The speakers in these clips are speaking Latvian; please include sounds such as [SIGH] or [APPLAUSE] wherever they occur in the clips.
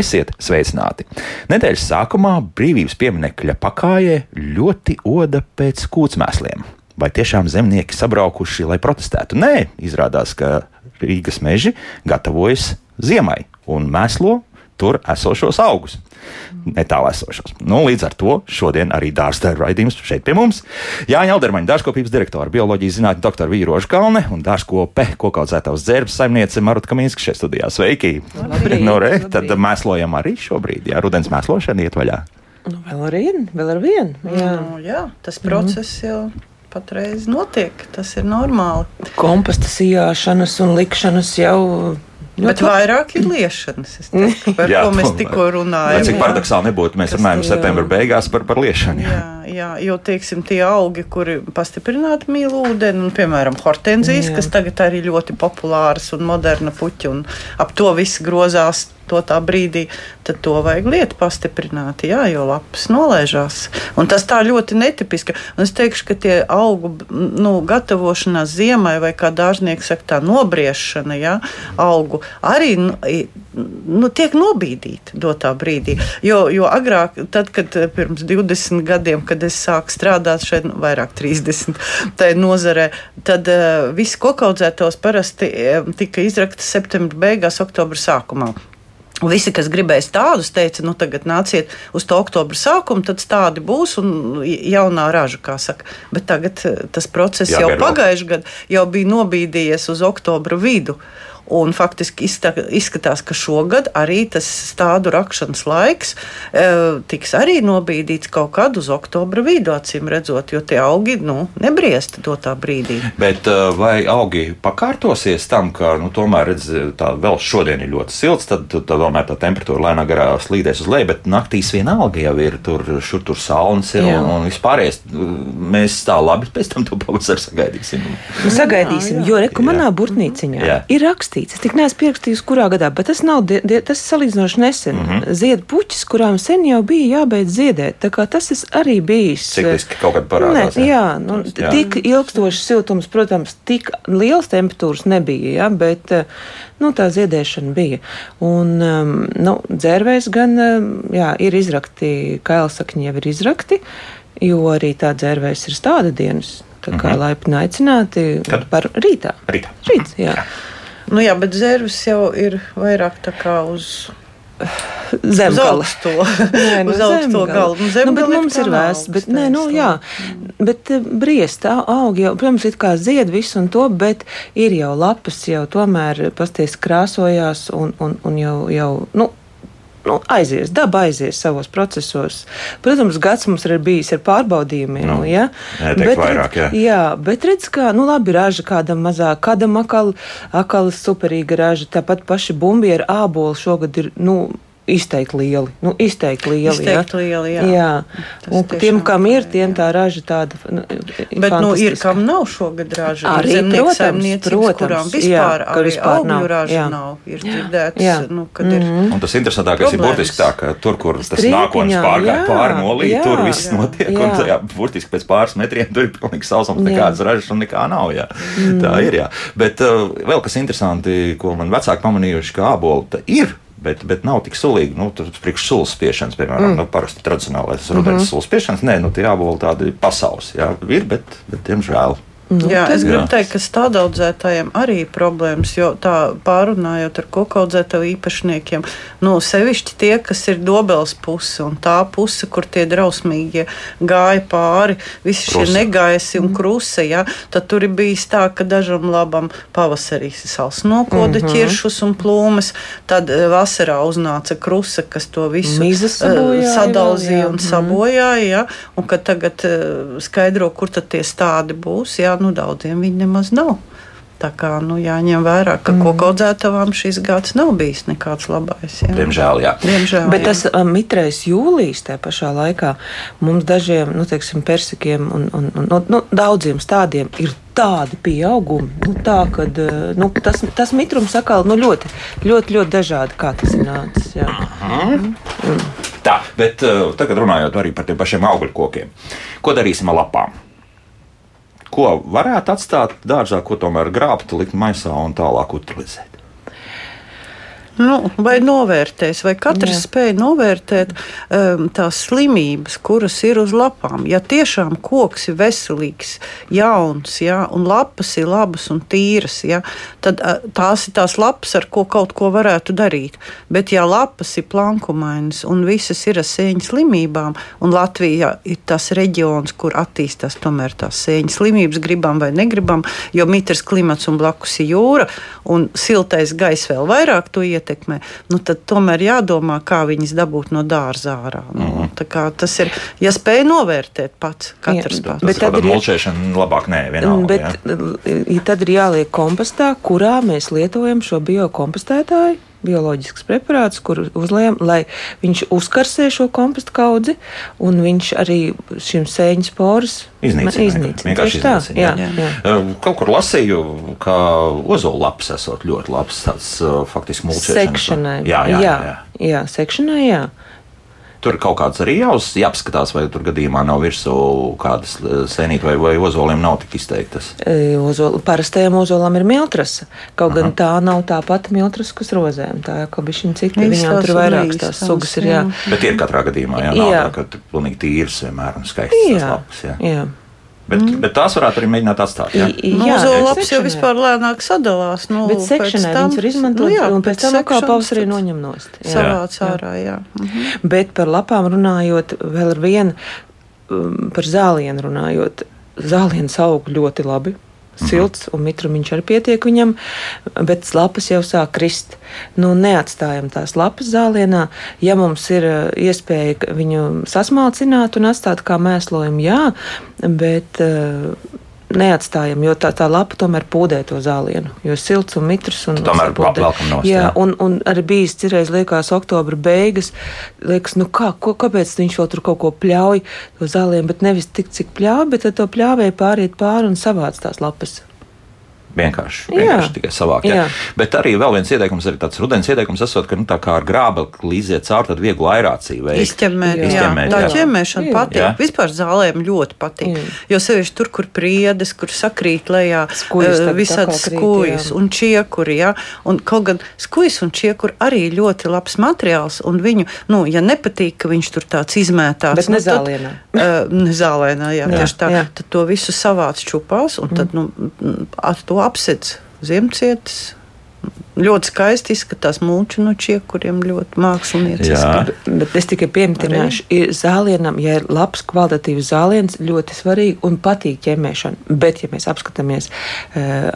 Esiet sveicināti! Nedēļas sākumā brīvības pieminekļa pakājē ļoti oda pēc kūtsmēsliem. Vai tiešām zemnieki sabraukuši, lai protestētu? Nē, izrādās, ka Rīgas meži gatavojas ziemai un mēslo tur esošos augus. Netālu esošos. Nu, līdz ar to šodien arī dārza raidījums šeit pie mums. Jāņa Aldermaņa, dārzkopības direktora, bioloģijas zinātņu doktora Vīroša Kalne un dārzkope, kokaudzētavas dzērbes saimniece Maruta Kaminska šeit studijā. Sveiki! Labrīt, nu, re, labrīt. tad mēslojam arī šobrīd, jā, rudens mēslošana iet vaļā. Nu, vēl ar vienu, vēl ar vienu. Jā. Nu, jā, tas process jau patreiz notiek. Tas ir normāli. Komposta sijāšanas un likšanas jau. Bet vairāk ir liešanas, es teiktu, par [LAUGHS] Jā, ko mēs tikko Lai runājam. cik Jā. paradoxāli nebūtu, mēs runājam septembra beigās par, par liešanu. Jā. Jā, jā, jo teiksim, tie augi, kuri pastiprināti mīl ūdeni, un, piemēram, hortenzijas, Jā. kas tagad arī ļoti populāras un moderna puķa, un ap to viss grozās. To tā brīdī, tad to vajag lietu pastiprināt, jā, jo lapas nolaižās. Un tas tā ļoti netipiski. Un es teikšu, ka tie augu nu, gatavošanās ziemai, vai kā dārznieks saka, tā nobriešana, jā, augu arī nu, tiek nobīdīti dotā brīdī. Jo, jo agrāk, tad, kad eh, pirms 20 gadiem, kad es sāku strādāt šeit, nu, vairāk 30 tajā nozarē, tad uh, visi kokaudzētos parasti uh, tika izrakti septembra beigās, oktobra sākumā. Visi, kas gribēja tādus, teica, nu tagad nāciet uz to oktobra sākumu, tad tādi būs un jaunā raža, kā saka. Bet tagad eh, tas process Jāgaida jau pagājušajā gadā jau bija nobīdījies uz oktobra vidu. Un faktiski izskatās, ka šogad arī tas stādu rakšanas laiks e, tiks arī nobīdīts kaut kad uz oktobra vidu, acīm redzot, jo tie augi nu, nebriest dotā brīdī. Bet uh, vai augi pakārtosies tam, ka nu, tomēr redz, tā vēl šodien ir ļoti silts, tad, tad, tomēr tā temperatūra lēnā garā slīdēs uz leju, bet naktīs vienalga jau ir tur, šur tur saunas ir Jā. un, un vispārējais. Mēs tā labi pēc tam to pavasaru sagaidīsim. Sagaidīsim, Jā, jā. jo reku manā burtnīciņā Jā. ir rakstīts, es tik neesmu pierakstījis, kurā gadā, bet tas nav, tas ir salīdzinoši nesen. Mm. -hmm. Zied puķis, kurām sen jau bija jābeidz ziedēt, tā kā tas arī bijis. Cikliski kaut kad parādās, Ne, jā. jā, nu, Jā. tik ilgstošs siltums, protams, tik liels temperatūras nebija, jā, bet eh, nu, tā ziedēšana bija. Un um, nu, dzērvēs gan um, jā, ir izrakti, kailsakņi jau ir izrakti, jo arī tā dzērvēs ir stāda dienas. Tā kā laipni aicināti. Kad? par rītā. Rītā. Rīts, jā. Nu, jā, bet zērvis jau ir vairāk tā kā uz, uz Zemgala. augsto, Nē, nu, [LAUGHS] uz augsto galu. Nu, Nu, bet mums ir vēsts, bet, nē, nu, jā, bet eh, briest au- augi jau, protams, it kā zied visu un to, bet ir jau lapas jau tomēr pasties krāsojās un, un, un jau, jau, nu, nu, aizies, daba aizies savos procesos. Protams, gads mums ir bijis ar pārbaudījumiem. Nu, ja? Bet vairāk, jā. jā, bet redz, kā, nu, labi, raža kādam mazāk, kādam akal, akal superīga raža, tāpat paši bumbi ar ābolu šogad ir, nu, izteikti lieli. Nu, izteikti lieli. Izteikti ja? lieli, jā. jā. Tas Un tiem, kam ir, tiem jā. tā raža tāda. Nu, Bet nu, ir kam nav šogad raža. Arī, protams, protams, kurām jā, vispār arī vispār nav, raža jā. nav. Ir dzirdēts, Jā. nu, kad ir. Un tas interesantākais ir burtiski tā, ka tur, kur tas Strīpiņā, nākotnes pārgāja jā, pāri nolī, jā, tur viss jā, notiek. jā. Un tajā burtiski pēc pāris metriem tur ir pilnīgi sausums, Jā. nekādas ražas un nekā nav. Jā. Tā ir. Jā. Bet uh, vēl kas interesanti, ko man vecāki pamanījuši, ka ābolu ir. Bet, bet nav tik sulīgi. Nu, tur priekš sulas spiešanas, piemēram, mm. nu, parasti tradicionālais rudens mm -hmm. sulas spiešanas. Nē, nu, tie jābūt tādi pasaules. Jā, ir, bet, bet diemžēl. Nu, Jā, es gribu jā. teikt, ka stādaudzētājiem arī ir problēmas, jo tā pārunājot ar kokaudzētāju īpašniekiem, nu, sevišķi tie, kas ir dobels puse un tā puse, kur tie drausmīgie gāja pāri, visi šie Krusa. negaisi un krusa, jā, tad tur ir bijis tā, ka dažam labam pavasarī sals nokoda mm -hmm. ķiršus un plūmes, tad eh, vasarā uznāca krusa, kas to visu eh, sabojāja sadalzīja vēl, un Mhm. sabojāja, jā, un ka tagad eh, skaidro, kur tad tie stādi būs, jā, nu daudziem viņi nemaz nav. Tā kā nu, jāņem vērā, ka mm. kokaudzētavām šis gads nav bijis nekāds labais. Jā. Diemžēl, jā. Diemžēl Bet jā. tas um, mitrais jūlijas tajā pašā laikā mums dažiem, nu, teiksim, persikiem un, un, un nu, nu, daudziem stādiem ir tādi pieaugumi, nu, tā, kad, uh, nu, tas, tas mitrums atkal nu, ļoti, ļoti, ļoti dažādi, kā tas ir nācis. Jā. Tā, bet uh, tagad runājot arī par tiem pašiem augļu kokiem. Ko darīsim ar lapām? Ko varētu atstāt dārzā, ko tomēr grābt, likt maisā un tālāk utilizēt? Nu, vai novērtēs, vai katrs Jā. spēj novērtēt um, tās slimības, kuras ir uz lapām. Ja tiešām koks ir veselīgs, jauns, ja, un lapas ir labas un tīras, ja, tad uh, tās ir tās lapas, ar ko kaut ko varētu darīt. Bet ja lapas ir plankumainas un visas ir ar sēņu slimībām, un Latvija ir tas reģions, kur attīstās tomēr tās sēņu slimības, gribam vai negribam, jo mitrs klimats un blakus ir jūra, un siltais gaiss vēl vairāk to ietekmē ietekmē, nu, tad tomēr jādomā, kā viņas dabūt no dārza ārā. Nu, mm -hmm. Tas ir, ja spēj novērtēt pats, katrs jā, pats. Bet tad ir mulčēšana labāk, nē, vienalga. Bet jā. tad ir jāliek kompostā, kurā mēs lietojam šo biokompostētāju bioloģisks preparāts, kur uzliekam, lai viņš uzkarsē šo kompostu kaudzi, un viņš arī šim sēņu sporus iznīcina. iznīcina. Vienkārši tā, jā, jā. jā. Kaut kur lasīju, ka ozola lapas esot ļoti labs tāds faktiski mulčēšanas. Sekšanai. Jā, jā, jā. jā. jā sekšanai, jā. Tur kaut kāds arī jāuz, jāapskatās, vai tur gadījumā nav virsū kādas sēnītes, vai, vai ozoliem nav tik izteiktas. E, Ozola, parastajam ozolam ir miltrasa, kaut Aha. gan tā nav tā pati miltrasa, kas rozēm. Tā kā bija šī cita, viņām tur vairākas tās sugas ir. Jā. Bet ir katrā gadījumā, jā, nav jā. tā, ka pilnīgi tīrs vienmēr un skaists jā. lapas. Jā. jā. Bet, mm. bet tās varētu arī mēģināt atstāt. Jā, jā zolaps jau vispār lēnāk sadalās. Nu, bet sekšanai tam, viņas var izmantot, nu, jā, un pēc tam kā pavasarī noņem nost. Jā. Savāc ārā, jā. Mhm. Bet par lapām runājot, vēl ar vienu, um, par zālienu runājot, zālienas aug ļoti labi silts, un mitrumiņš arī pietiek viņam, bet lapas jau sāk krist. Nu, neatstājam tās lapas zālienā. Ja mums ir uh, iespēja viņu sasmalcināt un atstāt kā mēslojumu, jā, bet uh, neatstājam, jo tā, tā lapa tomēr pūdē to zālienu. Jo silts un mitrs un tomēr velkam nost. Jā, jā. Un, un arī bijis cirreiz liekas oktobra beigas, liekas, nu kā, ko, kāpēc viņš vēl tur kaut ko pļauj to zālienu, bet nevis tik, cik pļauj, bet to pļāvēja pāriet pāri un savāc tās lapas. Vienkārši, vienkārši tikai savākt. Ja? Bet arī vēl viens ieteikums, arī tāds rudens ieteikums, esot, ka nu, tā kā ar grābekli līdziet cauri, tad vieglu aerāciju veikt. Izķemmēt, jā. Izķemmēt, tā jā. ķemmēšana patīk. Jā. Vispār zālēm ļoti patīk. Jā. Jo sevišķi tur, kur priedes, kur sakrīt lejā skujas, uh, visādas skujas un čiekuri. Ja? Un kaut gan skujas un čiekuri arī ļoti labs materiāls, un viņu, nu, ja nepatīk, ka viņš tur tāds izmētāts. Bet nu, nezālienā. Tad, uh, nezālienā, jā, jā, tieši tā. Jā. Tad to visu savāc čupās, un tad, mm. nu, ar to apsedz ziemcietis. Ļoti skaisti izskatās mūču no čiekuriem, ļoti mākslinieciski. Bet es tikai pieminēšu, ir zālienam, ja ir labs kvalitatīvs zāliens, ļoti svarīgi un patīk ķemēšana. Bet, ja mēs apskatāmies uh,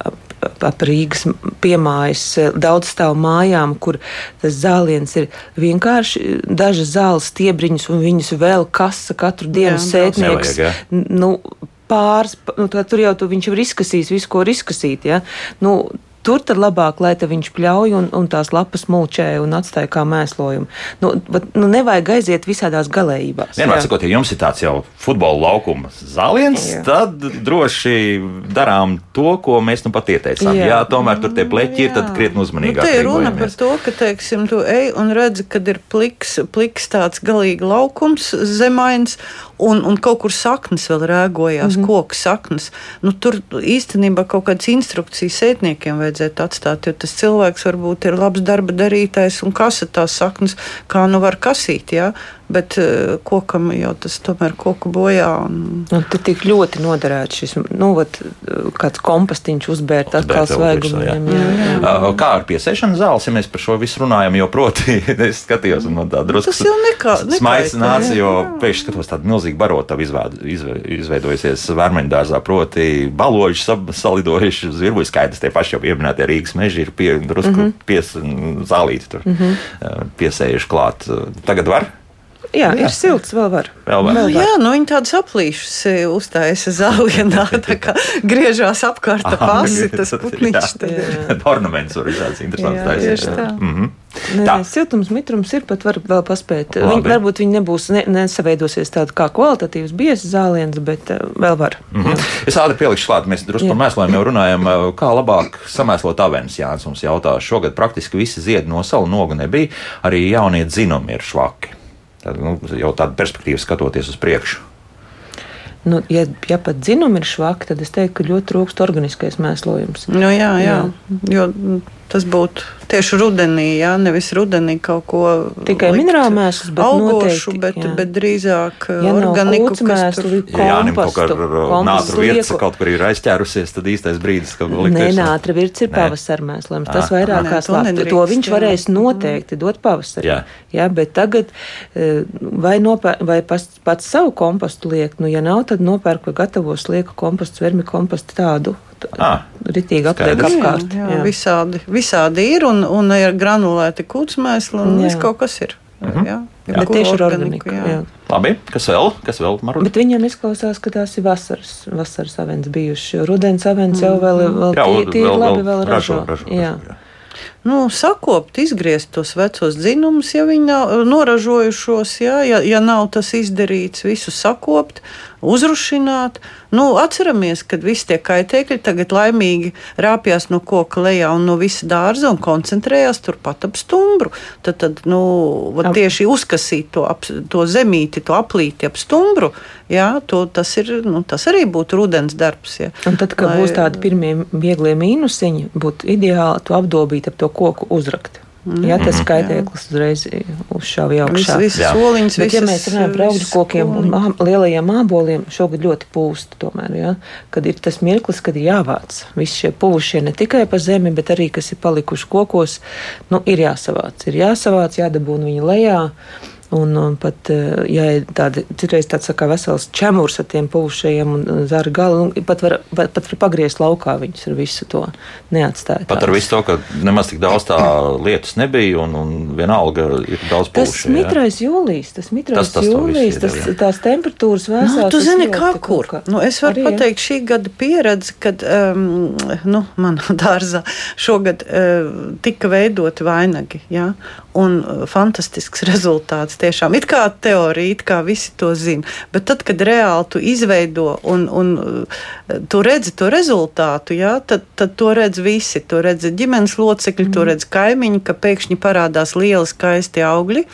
ap Rīgas piemājas eh, daudz stāvu mājām, kur tas zāliens ir vienkārši dažas zāles stiebriņas un viņus vēl kasa katru dienu jā, sētnieks. Nevajag, nu, pāris, nu, tur jau tu, viņš ir izkasījis visu, ko ir izkasīt. Ja? Nu, Tur tad labāk, lai viņš pļauj un, un tās lapas mulčē un atstāja kā mēslojumu. Nu, bet, nu, nevajag aiziet visādās galējībās. Vienmēr sakot, ja jums ir tāds jau futbola laukuma zāliens, jā. tad droši darām to, ko mēs nu pat ieteicām. Jā, jā tomēr tur tie pleķi ir, tad krietni uzmanīgāk. Nu, te ir runa par to, ka, teiksim, tu ej un redzi, kad ir pliks, pliks tāds galīgi laukums, zemains, un, un kaut kur saknes vēl rēgojās, mm -hmm. koku saknes. Nu, tur īstenībā kaut kādas instrukcijas sētniekiem vajadzētu atstāt, jo tas cilvēks varbūt ir labs darba darītājs un kasa tās saknes, kā nu var kasīt. Ja? bet uh, kokam jau tas tomēr koku bojā. Un... Nu, tur tik ļoti noderēts šis, nu, vat, kāds kompostiņš uzbērt atkal svaigumiem. Jā. Jā, jā. Kā ar piesēšanu zāles, ja mēs par šo visu runājam, jo proti, [LAUGHS] es skatījos un no tā drusku. Tas jau nekā. Smaids nāca, jo pēkšņi skatos tādu milzīgu barotavu izveidojusies vērmeņdārzā, proti baloģi salidojuši uz virbuļu skaidrs, tie paši jau pieminētie Rīgas meži ir pie, drusku mm -hmm. pies, zālīti tur mm -hmm. piesējuši klāt. Tagad var? Jā, jā, ir silts, vēl var. Vēl var. Vēl var. Jā, nu viņi tādas aplīšas e, uzstājas zālienā, tā kā griežās apkārt ap [LAUGHS] pasi, tas putniņš. [LAUGHS] Ornaments var izrādīt interesants taisnība. Tieši tā. Mm -hmm. Nē, nē, siltums, mitrums ir pat var vēl paspēt. Labi. Viņi, varbūt viņi nebūs, ne, nesaveidosies tāda kā kvalitatīvs biezs zāliens, bet uh, vēl var. Mm -hmm. Es ātri pielikšu klāt, mēs drusku par mēsliem jau runājam, kā labāk samēslot avenes. Jānis mums jautā, šogad praktiski visi ziedi no salu nogu nebija, arī jaunie dzinumi ir švaki. Tad, nu, jau tāda perspektīva skatoties uz priekšu. Nu, ja, ja pat dzinumi ir švaki, tad es teiktu, ka ļoti trūkst organiskais mēslojums. Nu, jā, jā. jā. Jo, Tas būtu tieši rudenī, jā, nevis rudenī kaut ko Tikai minerālu mēslus, bet augošu, noteikti, bet, jā. bet drīzāk Ja nav organiku, kūtsmēsli, Ja Jānim kaut kā nātra lieku. kaut kur ir aizķērusies, tad īstais brīdis ko likt. Nē, nātra virts ir pavasara mēslojums. Tas vairāk kā to slāpes. To viņš varēs noteikti dot pavasarī. Jā. Jā, bet tagad eh, vai, nopēr, vai pats, pats savu kompostu liek, nu, ja nav, tad nopērk vai gatavos lieku kompostu, vermi kompostu tādu. Ah, Ritīgi apliek skaidrs. apkārt. Jā, jā, visādi, visādi ir, un, un ir granulēti kūtsmēsli, un Jā. viss kaut kas ir. Mhm. Jā, Jā. Bet tieši ar organiku. Jā. Jā. Labi, kas vēl? Kas vēl, Marut? Bet viņam izklausās, ka tās ir vasaras, vasaras avens bijušas. jo Rudens avens jau vēl, vēl Jā, tie, tie vēl- labi vēl vēl ražo. ražo, ražo, Jā. ražo, jā. Nu, sakopt, izgriezt tos vecos dzinumus, ja viņi nav noražojušos, jā, ja, ja nav tas izdarīts, visu sakopt, uzrušināt. Nu, atceramies, ka visi tie kaitēkļi tagad laimīgi rāpjas no koka lejā un no visa dārza un koncentrējās turpat ap stumbru. Tad, tad nu, tieši uzkasīt to, ap, to zemīti, to aplīti ap stumbru, jā, to, tas, ir, nu, tas arī būtu rudens darbs. Jā. Un tad, kad Lai- būs tādi pirmie vieglie mīnusiņi, būtu ideāli to apdobīt ap to koku uzrakt. Jā, tas kaitēklis uzreiz uzšāva jau Viss, augšā. viss Jā. soliņš, Bet, ja mēs runājam par augļu kokiem un soliņas. mā- lielajiem māboliem, šogad ļoti pūst. Tomēr, ja? Kad ir tas mirklis, kad ir jāvāc visi šie puvušie ne tikai pa zemi, bet arī kas ir palikuši kokos, nu, ir jāsavāc. Ir jāsavāc, jādabūna viņi lejā. Un, un pat, eh, ja tādi, citreiz tāds tā kā vesels čemurs ar tiem puvušajiem un zāra galu, nu, pat var, pat, pat var pagriezt laukā viņus ar visu to neatstāt. Pat ar visu to, ka nemaz tik daudz tā [CLEARS THROAT] lietus nebija, un, un vienalga ir daudz Tas pūšu. jā. mitrais jūlijas, tas mitrais Tas- tas visu tas, jā. tās temperatūras vēsās. Nu, tu tas zini, kā kur. kā- Nu, es varu Arī, jā. pateikt, šī gada pieredze, kad um, nu, manā [LAUGHS] dārzā šogad uh, tika veidoti vainagi. Ja? Un uh, fantastisks [LAUGHS] rezultāts tiešām. It kā teorija, it kā visi to zina. Bet tad, kad reāli tu izveido un, un uh, tu redzi to rezultātu, ja? tad, tad to redz visi. To redz ģimenes locekļi, mm. to redz kaimiņi, ka pēkšņi parādās lieli skaisti augļi.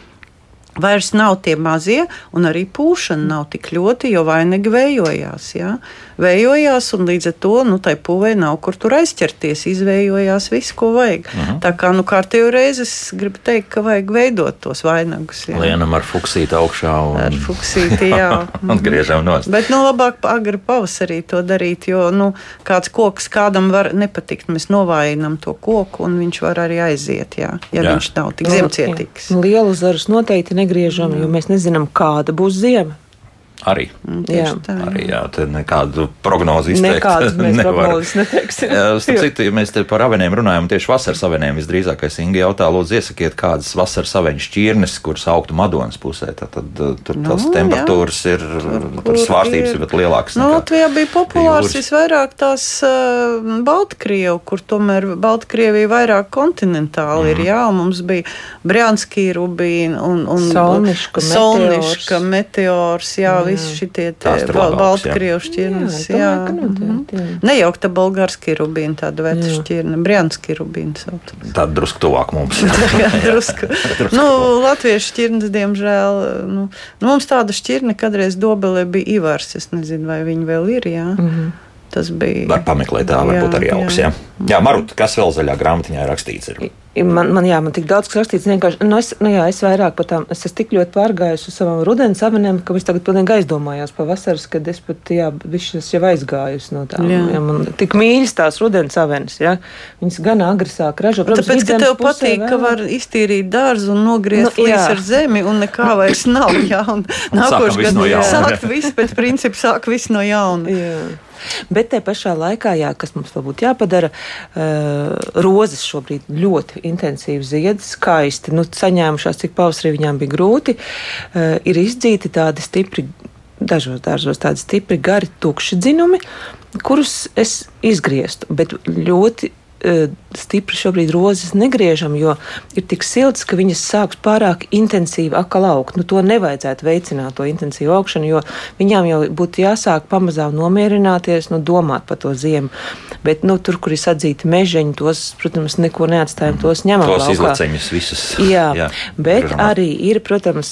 Vairs nav tie mazie, un arī pūšana nav tik ļoti, jo vainagi vējojās. Ja? Vējojās, un līdz ar to nu, tai pūvei nav kur tur aizķerties. Izvējojās viss, ko vajag. Uh -huh. Tā kā nu, kārtējo reizi es gribu teikt, ka vajag veidot tos vainagus. Ja? Lienam ar fuksīti augšā un Ar fuksīti, jā. [LAUGHS] un griežam nost. Bet nu, labāk agri pavasarī to darīt, jo nu, kāds koks kādam var nepatikt. Mēs novājinām to koku, un viņš var arī aiziet, jā, ja Jā. jā. viņš nav tik Nu, zemcietīgs. jā. Lielu zarus noteikti negriežam, jo mēs nezinām, kāda būs ziema. Arī. Mm, Jā. tieši tā, jā. Arī jā, te nekādu prognozi izteikt. Nekādas [LAUGHS] neteiksim. Jā, citu, ja mēs te par aveniem runājam, tieši vasaras aveniem visdrīzākais Inga jautā, lūdzu, iesakiet kādas vasaras aveņu šķirnes, kuras augtu Madonas pusē. Tad, tad uh, tur Nu, tās jā. temperatūras ir, kur tur svārstības ir. bet lielākas. Nu, Latvijā bija populārs jūras. visvairāk tās uh, Baltkrievu, kur tomēr Baltkrievija vairāk kontinentāli mm. ir. Jā, un mums bija Brjanskī rubīna un, un Solniška, Solniška, meteors, jā, jā. Visi jā. Baltkrievu Jā, šķirnes. es domāju, ka noteikti, jā. Nejaukta Bolgārski rubīna, tāda veca Jā. šķirne, Brjanskī rubīna sauc. Tāda drusku tuvāk mums. Jā, [LAUGHS] drusku. [LAUGHS] Drusku nu. Latviešu šķirnes, diemžēl, nu, nu, mums tāda šķirne kādreiz Dobelē bija Ivars. Es nezinu, vai viņi vēl ir. Jā. Mm -hmm. Tas bija. Var pameklēt, tā varbūt Jā, arī augs. Jā, jā. jā Marut, kas vēl zaļā grāmatiņā ir rakstīts? Man, man, jā, man tik daudz kas rakstīts, vienkārši, nu, es, nu, jā, es vairāk par tām, es esmu tik ļoti pārgājusi uz savām rudens avenēm, ka es tagad pilnīgi aizdomājos pa vasaras, kad es pat, jā, višķi jau aizgājusi no tām. Jā. Jā, man tik mīļas tās rudens avenes, jā, viņas gan agri sāk ražot. Tāpēc, ka tev patīk, ka vēlāk. var iztīrīt dārzu un nogriezt Nu, līdz ar zemi, un nekā vairs nav. Jā, un nākošais visu no jauna. sākt visu pēc principa, sāk visu no jauna. Jā. Bet te pašā laikā, jā, kas mums vēl būtu jāpadara, uh, rozes šobrīd ļoti intensīvi zied, skaisti. Nu, saņēmušās, cik pavasarī viņām bija grūti, uh, ir izdzīti tādi stipri, dažos dārzos tādi stipri, gari, tukši dzinumi, kurus es izgrieztu, bet ļoti eh, stipri šobrīd rozes negriežam, jo ir tik silts, ka viņas sāks pārāk intensīvi atkal augt. Nu, to nevajadzētu veicināt, to intensīvu augšanu, jo viņām jau būtu jāsāk pamazām nomierināties, nu, domāt par to ziemu. Bet nu, tur, kur ir sadzīti mežiņi, tos, protams, neko neatstājam, tos ņemam Tos izlaceņus visus. Jā, jā bet griežam ap- arī ir, protams,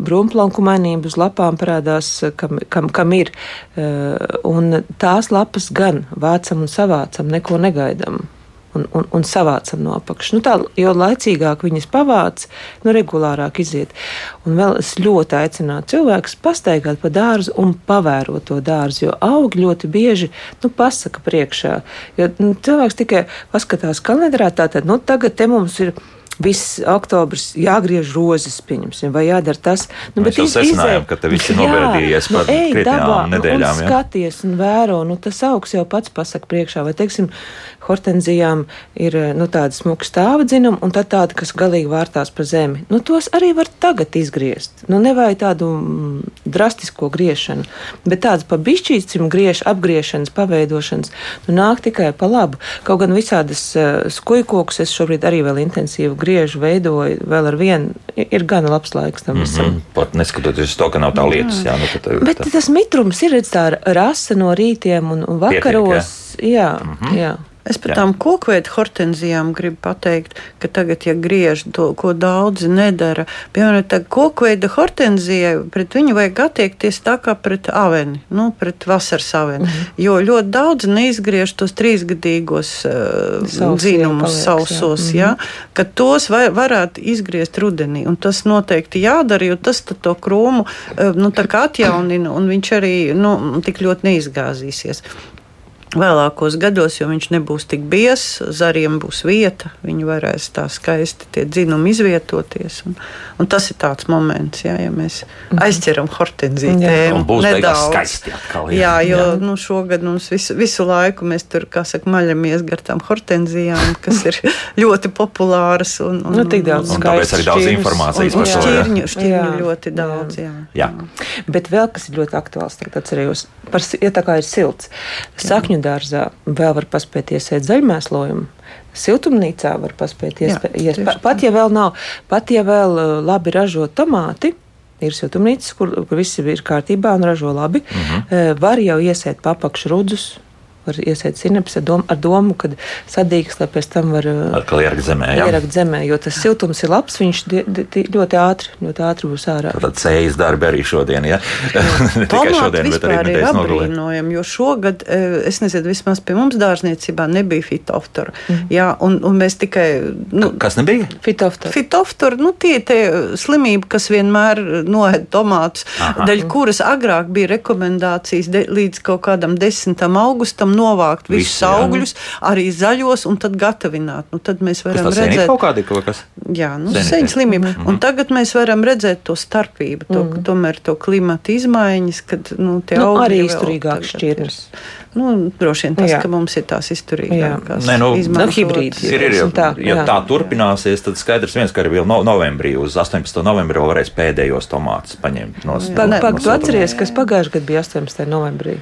brūmplanku mainība uz lapām parādās, kam, kam, kam ir. eh, Un tās lapas gan vācam un savācam, neko negaidām. Un, un, un savācam no apakšas. Nu, tā, jo laicīgāk viņas pavāc, nu, regulārāk iziet. Un vēl es ļoti aicinātu cilvēkus pastaigāt pa dārzu un pavērot to dārzu, jo augi ļoti bieži nu, pasaka priekšā. Jo nu, cilvēks tikai paskatās kalendārā, tātad nu, tagad te mums ir viss oktobris jāgriež rozes, pieņemsim, vai jādara tas. Nu, Mēs jau secinājām, ka te viss ir nobeidījies par nu, krietnām nedēļām. Nu, un skaties un vēro, nu tas augs jau pats pasaka priekšā, vai, teiksim, hortenzijām ir nu, tāda smuka stāva dzinuma, un tad tāda, kas galīgi vārtās pa zemi. Nu, tos arī var tagad izgriezt. Nu, nevajag tādu mm, drastisko griešanu, bet tādas pa bišķīcim griež, apgriešanas, paveidošanas, nu, nāk tikai pa labu. Kaut gan visādas uh, skujkokus es šobrīd arī vēl intensīvi griežu, veidoju, vēl ar vienu ir gana labs laiks tam visam. Mm -hmm. Pat neskatoties uz to, ka nav tā lietas, jā. jā nu, tā, bet tā. tas mitrums ir, redz, tā rasa no rītiem un, un vakaros. Pietiek, jā, jā, mm -hmm. jā. Es par Jā. tām kokveidu hortenzijām gribu pateikt, ka tagad, ja griež to, ko daudzi nedara, piemēram, tā kokveida hortenzijai, pret viņu vajag attiekties tā kā pret aveni, nu, pret vasaras aveni. Mm -hmm. Jo ļoti daudz neizgriež tos trīsgadīgos uh, dzīvumus sausos, jā. Mm -hmm. ka tos var, varētu izgriezt rudenī. Un tas noteikti jādara, jo tas to krūmu uh, nu, atjaunina, un viņš arī nu, tik ļoti neizgāzīsies vēlākos gados, jo viņš nebūs tik biezs, zariem būs vieta, viņi varēs tā skaisti tie dzinumi izvietoties. Un, un tas ir tāds moments, jā, ja mēs mhm. aizķeram hortenziju tēmu. Būs nedaudz skaisti atkal. Jā, jā jo jā. Nu, šogad mums visu, visu laiku mēs tur, kā saka, maļamies gar tām hortenzijām, kas ir [LAUGHS] ļoti populāras. Un, un, nu, tik daudz un, un tāpēc arī daudz informācijas par to. Šķirņu, šķirņu ļoti daudz, jā. jā. jā. Bet vēl kas ir ļoti aktuāls, tagad atcerējos, par, ja tā kā ir silts, sakņu dārzā vēl var paspēt iesēt zaļmēslojumu. Siltumnīcā var paspēt iespējas. Pa, pat ja vēl nav, pat ja vēl uh, labi ražo tomāti, ir siltumnīcas, kur, kur viss ir kārtībā un ražo labi, uh mhm. -huh. var jau iesēt papakšu rudzus, var iesēt sinepsi ar, dom, ar domu, ka sadīgs, lai pēc tam var uh, atkal ierakt zemē. Jā. Ierakt zemē, jo tas siltums ir labs, viņš di, di, ļoti ātri, ļoti ātri būs ārā. Tad cējas darbi arī šodien, ja? [LAUGHS] ne tikai šodien, bet arī nedēļas nogalē. Jo šogad, e, es nezinu, vismaz pie mums dārzniecībā nebija fitoftora. Mm. Jā, un, un mēs tikai. Nu, kas nebija? Fitoftora. Fitoftora, nu tie ir slimība, kas vienmēr noēd tomātus, daļ kuras agrāk bija rekomendācijas de, līdz kaut kādam 10. augustam novākt visus Visi, augļus, jā. arī zaļos, un tad gatavināt. Nu, tad mēs varam redzēt, kaut kādi kaut kas. Jā, nu, seņu slimība. Mm -hmm. Un tagad mēs varam redzēt to starpību, to, mm -hmm. tomēr to klimata izmaiņas, kad nu, tie nu, augļi arī izturīgāk šķirnes. Nu, droši vien tas, jā. ka mums ir tās izturīgākās Nē, nu, nu, hibrīds. Ir, ir, ja, tā, ja jā. tā turpināsies, tad skaidrs viens, ka arī vēl novembrī, uz 18. novembri vēl varēs pēdējos tomātus paņemt no stūra. Atceries, kas pagājušajā gadā bija 18. novembrī?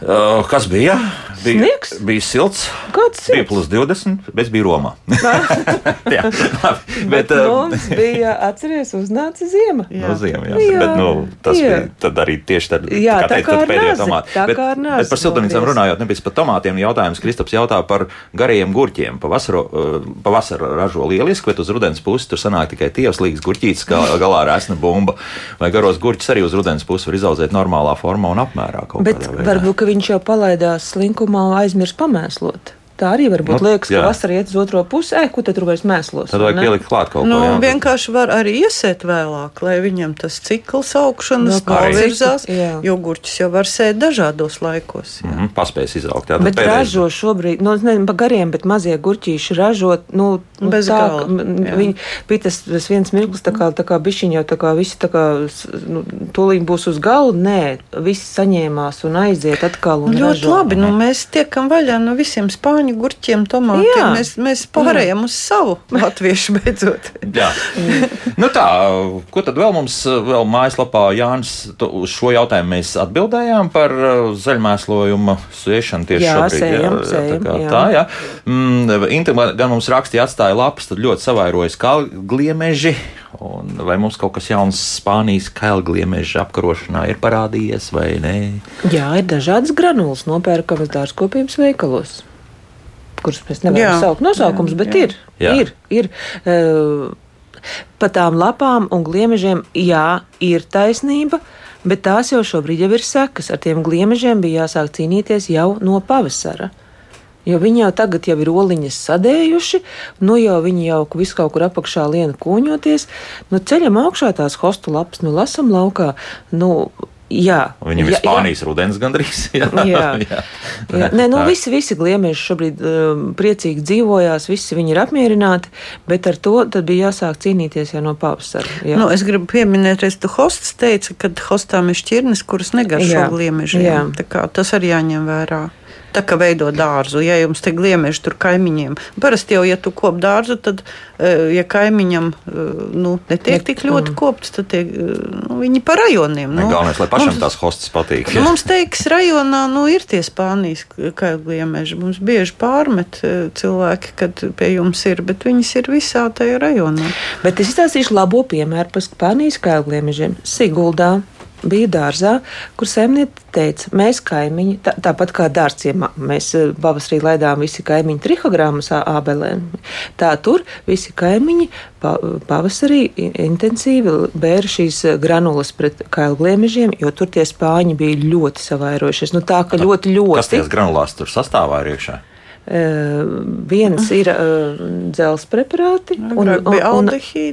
Uh, kas bija? Bija, Sniegs? bija silts. Kāds silts? Bija plus 20, bet es biju Romā. [LAUGHS] jā, [LAUGHS] bet, bet uh, mums bija, atceries, uznāca ziema. Jā, no ziema, jā. jā. Bet, nu, tas jā. bija tad arī tieši tad, jā, tā teikt, kā tad pēdējā tomāta. Bet, bet par siltumnīcām runājot, nevis par tomātiem, jautājums Kristaps jautā par garajiem gurķiem. Pavasaro, uh, pavasara ražo lieliski, bet uz rudens pusi tur sanāk tikai tievas līgas gurķītes, kā [LAUGHS] galā ar esna bumba. Vai garos gurķus arī uz rudens pusi var izaudzēt normālā formā un apmērā kaut bet, kādā veidā. Ka viņš jau palaidās slinkumā un aizmirst pamēslot. Tā arī var būt. Nu, liekas, jā. ka vasarā iet uz otro pusi, e, ko tad tur vairs mēslos. Tad vajag pielikt klāt kaut nu, ko. Nu, vienkārši var arī iesēt vēlāk, lai viņam tas cikls augšanas no, novirzās, jo gurķis jau var sēt dažādos laikos. Jā. Mm -hmm, paspējas izaugt. Jā, bet pēdējais... ražo šobrīd, nu, nezinu, pa gariem, bet mazie gurķīši ražot, nu, nu bez tā, gala. Viņi bija tas, tas viens mirklis, tā kā, tā kā bišķiņ jau tā kā visi tā kā, nu, tūlīt būs uz galu. Nē, visi saņēmās un aiziet atkal. Un ļoti ražo. labi, nu mēs tiekam vaļā no visiem spāņu spāņu gurķiem, tomātiem. Mēs, mēs pārējām jā. uz savu latviešu beidzot. [LAUGHS] jā, nu tā, ko tad vēl mums vēl mājaslapā Jānis uz šo jautājumu mēs atbildējām par uh, zaļmēslojuma sēšanu tieši jā, šobrīd. Sējam, jā, sējam, tā, jā. tā, jā. Mm, Inta gan mums rakstīja atstāja lapas, tad ļoti savairojas kalgliemeži. Un vai mums kaut kas jauns Spānijas kailgliemeža apkarošanā ir parādījies vai nē? Jā, ir dažādas granulas nopērkamas dārzkopības veikalos kurus mēs nevaram jā, saukt nosaukums, jā, bet jā. ir. Jā. ir, ir uh, pa tām lapām un gliemežiem, jā, ir taisnība. Bet tās jau šobrīd jau ir sekas. Ar tiem gliemežiem bija jāsāk cīnīties jau no pavasara. Jo viņi jau tagad jau ir oliņas sadējuši, nu jau viņi jau visu kaut kur apakšā liena kūņoties. Nu, ceļam augšā tās hostu lapas, nu lasam laukā. Nu, Jā, Viņam ir Spānijas jā. rudens gandrīz. Jā, [LAUGHS] jā. jā. jā. Nē, nu, visi, visi gliemieši šobrīd um, priecīgi dzīvojās, visi viņi ir apmierināti, bet ar to bija jāsāk cīnīties jau no pavasara. Jā. Nu, es gribu pieminēt, ka hosts teica, ka hostām ir šķirnes, kuras negaršo gliemežiem. Tas arī jāņem vērā tā kā veido dārzu. Ja jums te gliemeži tur kaimiņiem, parasti jau, ja tu kop dārzu, tad, e, ja kaimiņam e, nu, netiek tik ļoti kopts, tad tie, e, nu, viņi pa rajoniem. Nu, Galvenais, lai pašam mums, tās hostas patīk. Ja. Mums teiks, rajonā nu, ir tie Spānijas kailgliemeži. Mums bieži pārmet cilvēki, kad pie jums ir, bet viņas ir visā tajā rajonā. Bet es izstāstīšu labo piemēru par Spānijas kailgliemežiem. Siguldā bija dārzā, kur saimniece teica, mēs kaimiņi, tā, tāpat kā dārciemā, mēs eh, pavasarī laidām visi kaimiņi trihogrammas ābelēm. Tā tur visi kaimiņi pa, pavasarī intensīvi bēra šīs granulas pret kailgliemežiem, jo tur tie spāņi bija ļoti savairojušies. Nu, tā ka ļoti, ļoti. Kas tajās granulās tur sastāvā ir iekšā? Viens ir uh, dzelzs preparāti, un, un, un,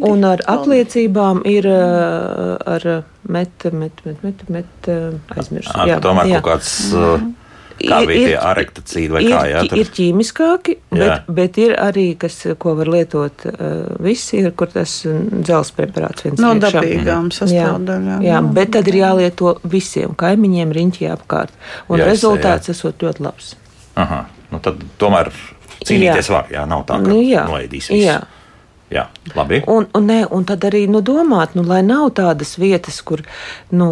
un ar apliecībām ir uh, ar met, met, met, met, met aizmirst. Jā, tomēr jā. kaut kāds. Uh, Kā ir, bija tie arektacīdi vai ir, kā? Jā, tur... ir ķīmiskāki, bet, jā. bet ir arī, kas, ko var lietot uh, visi, ir, kur tas dzelzs preparāts viens no iekšā. dabīgām sastāvdaļām. Jā, jā, bet tad ir jālieto visiem kaimiņiem riņķī apkārt. Un jā, rezultāts jā. esot ļoti labs. Aha nu, tad tomēr cīnīties jā. var. Jā, nav tā, ka nu, jā. noēdīs visu. Jā. Jā, labi. Un, un, ne, un tad arī nu, domāt, nu, lai nav tādas vietas, kur, nu,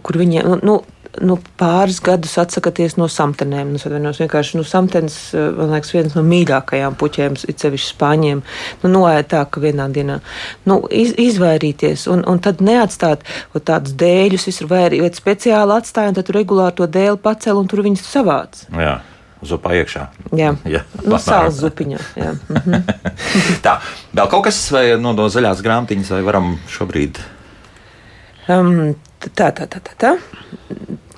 kur viņi. Nu, nu, nu, pāris gadus atsakāties no samtenēm. Es atvainojos, vienkārši nu, samtenes, man liekas, viens no mīļākajām puķēm, it sevišķi spāņiem. Nu, noēd tā, ka vienā dienā nu, iz, izvairīties un, un tad neatstāt tādus dēļus visur, vai arī speciāli atstāj, un tad regulāri to dēli pacēl un tur viņus savāc. Jā zupā iekšā. Jā, [LAUGHS] jā nu, sāls zupiņā. Mhm. [LAUGHS] tā, vēl kaut kas no, no zaļās grāmatiņas, vai varam šobrīd? Um, tā, tā, tā, tā. tā.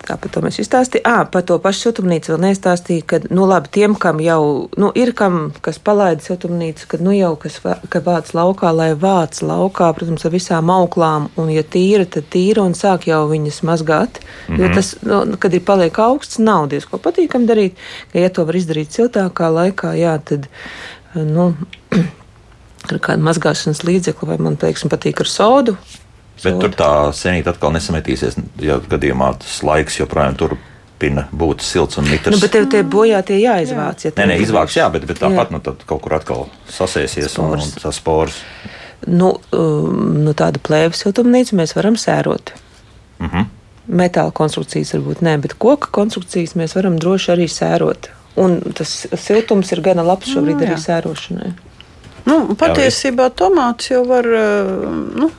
Kā par to mēs izstāstījām? Ah, par to pašu siltumnīcu vēl neizstāstīju, ka, nu, labi, tiem, kam jau, nu, ir kam, kas palaida siltumnīcu, kad, nu, jau, kas, ka vāc laukā, lai vāc laukā, protams, ar visām auklām, un, ja tīra, tad tīra un sāk jau viņas mazgāt, mm -hmm. jo mhm. tas, nu, kad ir paliek augsts, nav diezko patīkam darīt, ka, ja to var izdarīt siltākā laikā, jā, tad, nu, [CLEARS THROAT] ar kādu mazgāšanas līdzekli, vai man, teiksim, patīk ar sodu, Bet tur tā senīte atkal nesametīsies, ja gadījumā tas laiks joprojām tur turpina būt silts un mitrs. Nu, bet tev tie bojā tie jāizvāc. Jā. Ja nē, nē, izvāks, jā, bet, bet tāpat jā. nu, kaut kur atkal sasēsies spors. un, un tas spors. Nu, um, nu, tādu plēvi siltumnīcu mēs varam sērot. Mm -hmm. Metāla konstrukcijas varbūt nē, bet koka konstrukcijas mēs varam droši arī sērot. Un tas siltums ir gana labs šobrīd nu, arī sērošanai. Nu, patiesībā tomāts jau var nu,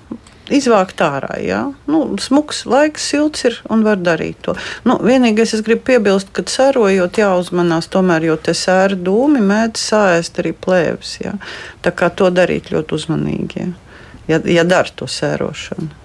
izvākt ārā. Jā. Nu, smuks laiks, silts ir un var darīt to. Nu, vienīgais, es gribu piebilst, ka sērojot jāuzmanās tomēr, jo te sēra dūmi mēdz sāēst arī plēvis. Jā. Tā kā to darīt ļoti uzmanīgi, jā. ja, ja dara to sērošanu.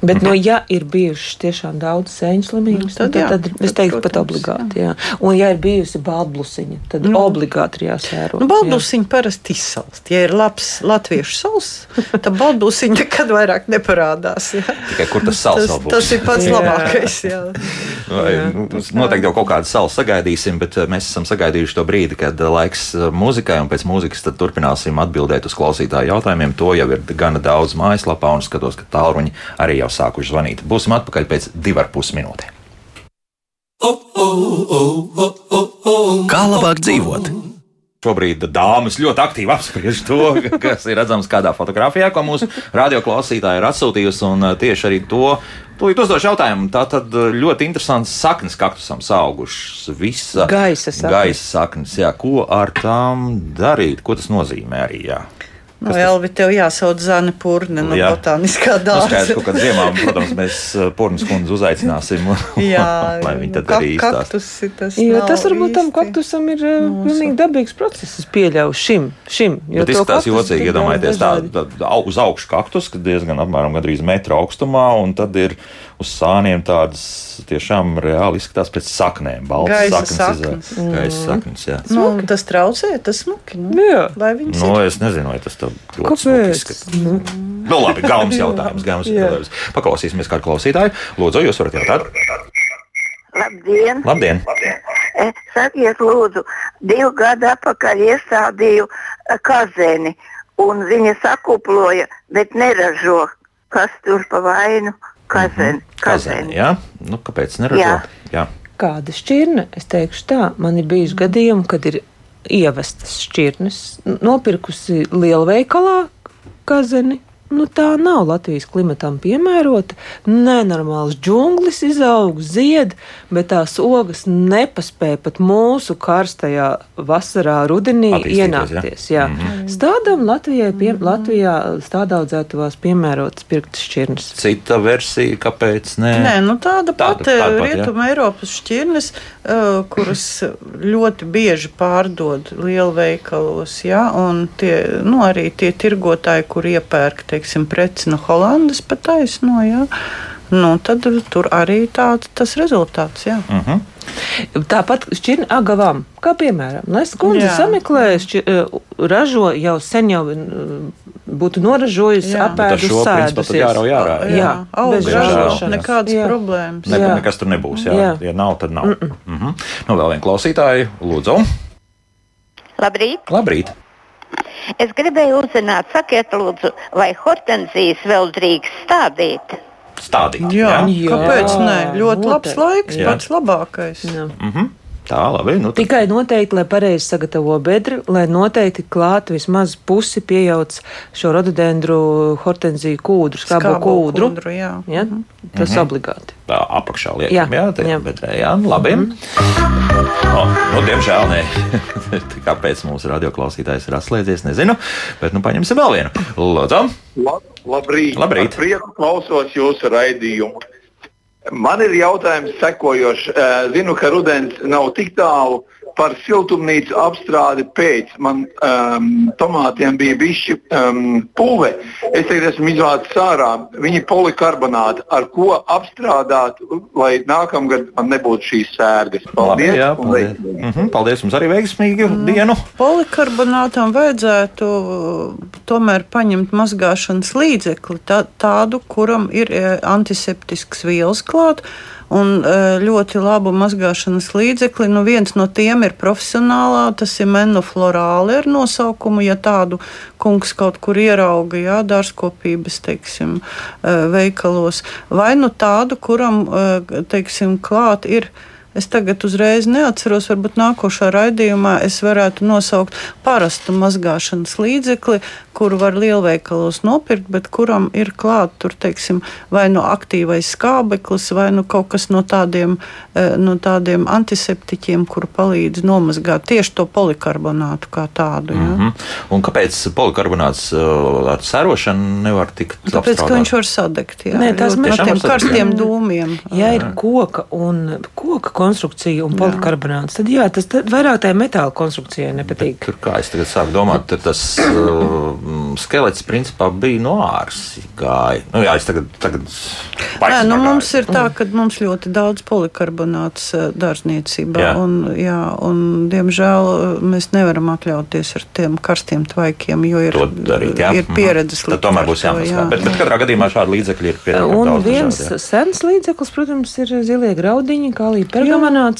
Bet, nu, ja ir bijušas tiešām daudz sēņu slimības, nu, tad, jā, tad, tad es teiktu, protams, pat obligāti. Jā. Jā. Un, ja ir bijusi baltblusiņa, tad nu, obligāti ir jāsēro. Nu, baltblusiņa parasti izsalst. Ja ir labs latviešu sals, [LAUGHS] tad baltblusiņa nekad vairāk neparādās. Jā. Tikai kur tas sals tas, tas ir pats jā. labākais. Jā. [LAUGHS] Vai, jā, nu, noteikti jau kaut kādu salu sagaidīsim, bet eh, mēs esam sagaidījuši to brīdi, kad eh, laiks eh, mūzikai, un pēc mūzikas turpināsim atbildēt uz klausītāju jautājumiem. To jau ir gana daudz mājaslapā, un skatos, ka tālruņi arī jau jau sākuši zvanīt. Būsim atpakaļ pēc divar pus minūtēm. Kā labāk dzīvot? Šobrīd dāmas ļoti aktīvi apspriež to, [LAUGHS] kas ir redzams kādā fotografijā, ko mūsu radioklausītāja ir atsūtījusi. Un uh, tieši arī to tūlīt uzdošu jautājumu. Tā tad uh, ļoti interesants saknes kaktusam augušas. Visa gaisa saknes. Gaisa saknes jā, ko ar tām darīt? Ko tas nozīmē arī? Jā? No Elvi, tev jāsauc Zana Purne no jā. botāniskā dārza. Nu, skaidrs, ka ziemā, protams, mēs uh, Purnas kundzi uzaicināsim, [LAUGHS] jā, [LAUGHS] lai viņi tad arī izstāsta. Tas, jo, tas varbūt tam kaktusam ir Mūsu. pilnīgi dabīgs process, es pieļauju šim, šim. Jo Bet izskatās jocīgi, iedomājieties, tā, tā uz augšu kaktus, kad diezgan apmēram gandrīz metra augstumā, un tad ir uz sāniem tādas tiešām reāli izskatās pēc saknēm. Baltas Gaisa saknes. saknes. izā- Gaisa saknes, jā. Nu, tas traucē, tas smuki. Nu, Jā. Lai viņas Nu, ir. es nezinu, vai tas tā ļoti smuki izskatās. Nu, labi, gaumas jautājums. Gaumas jautājums. Paklausīsimies kādu klausītāju. Lūdzu, jūs varat jautāt. Labdien! Labdien! E, Sakiet, lūdzu, divu gadu atpakaļ iestādīju e, kazeni, un viņa sakuploja, bet neražo. Kas tur pa vainu? Kazeni. Kazēni, kazeni. jā? Nu, kāpēc neražot? Jā. jā. Kāda šķirne? Es teikšu tā, man ir bijuši gadījumi, kad ir ievestas šķirnes, nopirkusi lielveikalā kazeni. Nu, tā nav Latvijas klimatam piemērota. Nenormāls džunglis izaug, zied, bet tās ogas nepaspēja pat mūsu karstajā vasarā, rudenī Attīstīties, ja? ienākties. Jā. Mm -hmm. Stādām Latvijai, pie, Latvijā stādaudzētavās piemērotas pirktas šķirnes. Cita versija, kāpēc ne? Nē, nu tāda Tāda- pati pati, jā. rietuma Eiropas šķirnes, uh, kuras ļoti bieži pārdod lielveikalos, ja, un tie, nu, arī tie tirgotāji, kur iepērk, teiksim, preci no Holandas pa taisno, ja, nu, tad tur arī tāds tas rezultāts, jā. Uh -huh. Tāpat šķirne agavām, kā piemēram, Lēs kundze Jā. sameklē, šķi, eh, ražo jau sen jau eh, būtu noražojusi, Jā. Tad jārau jārā. Jā, jā auga bez ražošanas. nekādas Jā. problēmas. Ne, Jā. nekas tur nebūs. Jā. Jā. Ja nav, tad nav. Mm -mm. Uh -huh. Nu, vēl viena klausītāja, lūdzu. Labrīt! Labrīt! Es gribēju uzzināt, sakiet, lūdzu, vai hortenzijas vēl drīkst stādīt? Stādīt. Jā, Jā, kāpēc ne? Ļoti labs noteikti. laiks, Jā. pats labākais. Jā. Uh -huh. Tā, labi. Nu, tad... Tikai noteikti, lai pareizi sagatavo bedri, lai noteikti klāt vismaz pusi piejauc šo rododendru hortenziju kūdru, skābo Skābo kūdru. kūdru, jā. Ja? Tas obligāti. Tā apakšā liekam, Jā, jā, tā jā. bedrē. Jā, nu, labi. Mm -hmm. oh, nu, diemžēl nē. [LAUGHS] Kāpēc mūsu radioklausītājs ir atslēdzies, nezinu. Bet nu paņemsim vēl vienu. Lūdzu. La, labrīt! Labrīt. Prieku klausos jūsu raidījumu. Man ir jautājums sekojošs. Eh, Zinu, ka rudens nav tik tālu par siltumnīcu apstrādi pēc. Man um, tomātiem bija bišķi um, pūve. Es tagad esmu izvācis ārā. Viņi polikarbonāti, ar ko apstrādāt, lai nākamgad man nebūtu šīs sērgas. Paldies! Labi, jā, paldies. Mm -hmm, paldies jums arī veiksmīgu mm. dienu. Polikarbonātam vajadzētu uh, tomēr paņemt mazgāšanas līdzekli, tā, tādu, kuram ir eh, antiseptisks vielas klāt. Un eh, ļoti labu mazgāšanas līdzekli. Nu, viens no tiem ir profesionālā, tas ir menoflorāli ar nosaukumu. Ja tādu kungs kaut kur ierauga, jā, dārzkopības teiksim, eh, veikalos, vai nu tādu, kuram eh, teiksim, klāt ir. Es tagad uzreiz neatceros, varbūt nākošā raidījumā es varētu nosaukt parastu mazgāšanas līdzekli, kuru var lielveikalos nopirkt, bet kuram ir klāt tur, teiksim, vai no aktīvais skābeklis, vai nu kaut kas no tādiem, eh, no tādiem antiseptiķiem, kuru palīdz nomazgāt tieši to polikarbonātu kā tādu. Ja? Mm -hmm. Un kāpēc polikarbonāts uh, ar sērošanu nevar tikt Tāpēc, ka apstrādāts? viņš var sadegt jā, Nē, tās ļoti no tiem karstiem dūmiem. Ja ir koka un koka konstrukcija un polikarbonāts, tad jā, tas tad vairāk tai metāla konstrukcijai nepatīk. Tur, kā es tagad sāku domāt, tad tas uh, skelets principā bija no āras gāja. Nu, jā, es tagad. tagad Nē, nu, mums ir tā, ka mums ļoti daudz polikarbonāts eh, dārzniecībā. Jā. Un, jā, un, diemžēl eh, mēs nevaram atļauties ar tiem karstiem tvaikiem, jo ir, To darīt, jā. ir Mhm. pieredzes Tad tomēr būs jāmaskā. Bet, bet katrā gadījumā šādi līdzekļi ir pietiekami Un daudz. viens dažādi, jā. sens līdzeklis, protams, ir zilie graudiņi, kā arī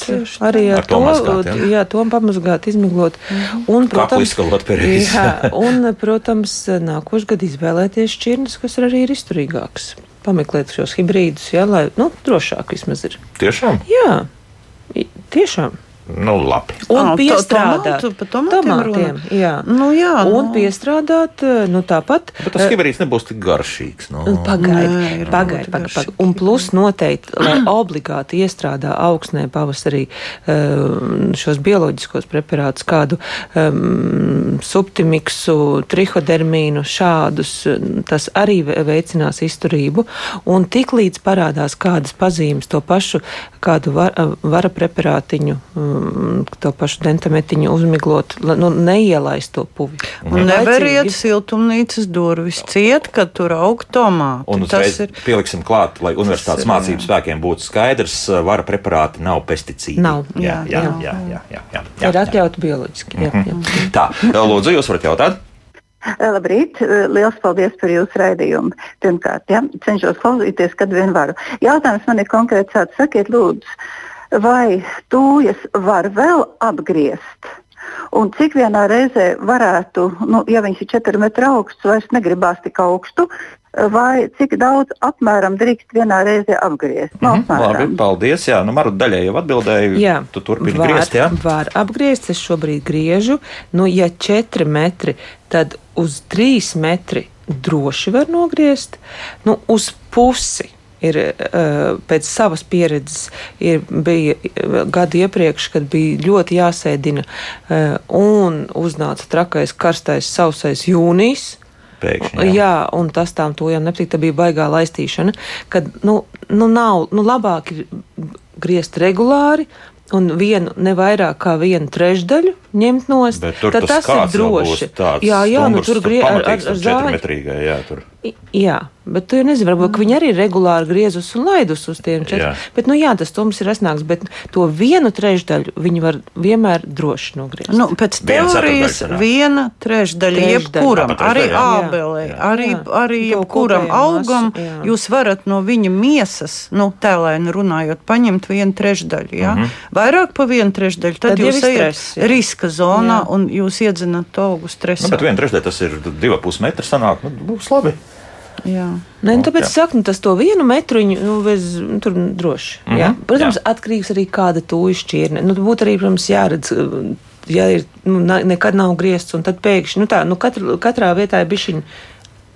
tieši Arī ar, Ar to mazgāt, jā. jā, to pamazgāt, izmiglot. Un, Kaklu izskalot pareizi. jā, un, protams, nākošais gads izvēlēties šķirnes, kas arī ir izturīgākas. Pameklēt šos hibrīdus, jā, lai nu, drošāk vismaz ir. Tiešām? Jā, tiešām. Nu, labi. Un to- piestrādāt par tomātiem runa? jā. Nu, jā, un nu. piestrādāt, nu tāpat. Bet tas hibrīds nebūs tik garšīgs. Nu. Nu, pagaidiet, ļoti pagaidiet. garšīgi. Un plus noteikti, lai [CLEARS THROAT] obligāti iestrādā augsnē pavasarī um, šos bioloģiskos preparātus, kādu um, subtimiksu, trihodermīnu, šādus, tas arī ve- veicinās izturību. Un tik līdz parādās kādas pazīmes, to pašu kādu var, vara preparātiņu to pašu dentametiņu uzmiglot, nu, neielaist to puvi. Un neveriet Laicīgi. siltumnīcas durvis ciet, kad tur aug tomāti. Un Tas uzreiz ir pieliksim klāt, lai universitātes ir, mācību spēkiem būtu skaidrs, vara preparāti nav pesticīdi. Nav. Jā, jā, Jā, jā, jā. jā, jā, jā, jā, jā, Ir jā. atļauti bioloģiski. Jā, jā. Tā, lūdzu, jūs varat jautāt? Labrīt, liels paldies par jūsu raidījumu. Pirmkārt, ja, cenšos klausīties, kad vien varu. Jautājums man ir konkrēts tāds, sakiet, lūdzu, vai tūjas var vēl apgriezt? Un cik vienā reizē varētu, nu, ja viņš ir 4 metri augsts, vairs negribās tik augstu, vai cik daudz apmēram drīkst vienā reizē apgriezt? Nu, Mhm, Labi, paldies. Jā, nu, Maru daļai jau atbildēju. Jā, tu turpini var, griezt, jā? Var apgriezt, es šobrīd griežu. Nu, ja 4 metri, tad uz 3 metri droši var nogriezt. Nu, uz pusi. Ir, pēc savas pieredzes ir, bija gadi iepriekš, kad bija ļoti jāsēdina, un uznāca trakais, karstais, sausais jūnijas. Pēkšņi. Jā. jā, un tas tām tojām nepatīk. Tā bija baigā laistīšana, kad nu, nu nav, nu labāk ir griezt regulāri. Un vienu ne vairāk kā vienu trešdaļu ņemt no Bet tur tad tas, ir jau droši. Jā, jā, nu tur griež ar, ar, ar četrmetrīgai, jā, Jā, bet tu nezini, varbūt ka viņi arī regulāri griezus un laidus uz tiem Jā. četriem. Bet, nu jā, tas tums ir rasnāks, bet to vienu trešdaļu viņi var vienmēr droši nogriezt. Nu, pēc teorijas viena trešdaļa Trešdaļa. jebkuram, Jā, pa arī ābelē, Jā. arī, Jā. arī jebkuram augam. jā. Jūs varat no viņa miesas, nu, tēlēni runājot, paņemt vienu trešdaļu. Ja? Mhm. Vairāk par vienu trešdaļu, tad, Tad jūs ejat stress, jā. riska zonā Jā. un jūs iedzināt to augu Nu, stresu. bet viena trešdaļa tas ir divi pus metri sanāk. Nu, būs labi. Jā. Nē, nu, tāpēc jā. saku, nu, tas to vienu metruņu, nu, bez, nu, tur droši. Mm -hmm, Protams, jā. jā. atkarīgs arī kāda tūja šķirne. Nu, būtu arī, protams, jāredz, ja ir, nu, nekad nav griezts, un tad pēkšņi, nu tā, nu, katru, katrā vietā ir bišķiņi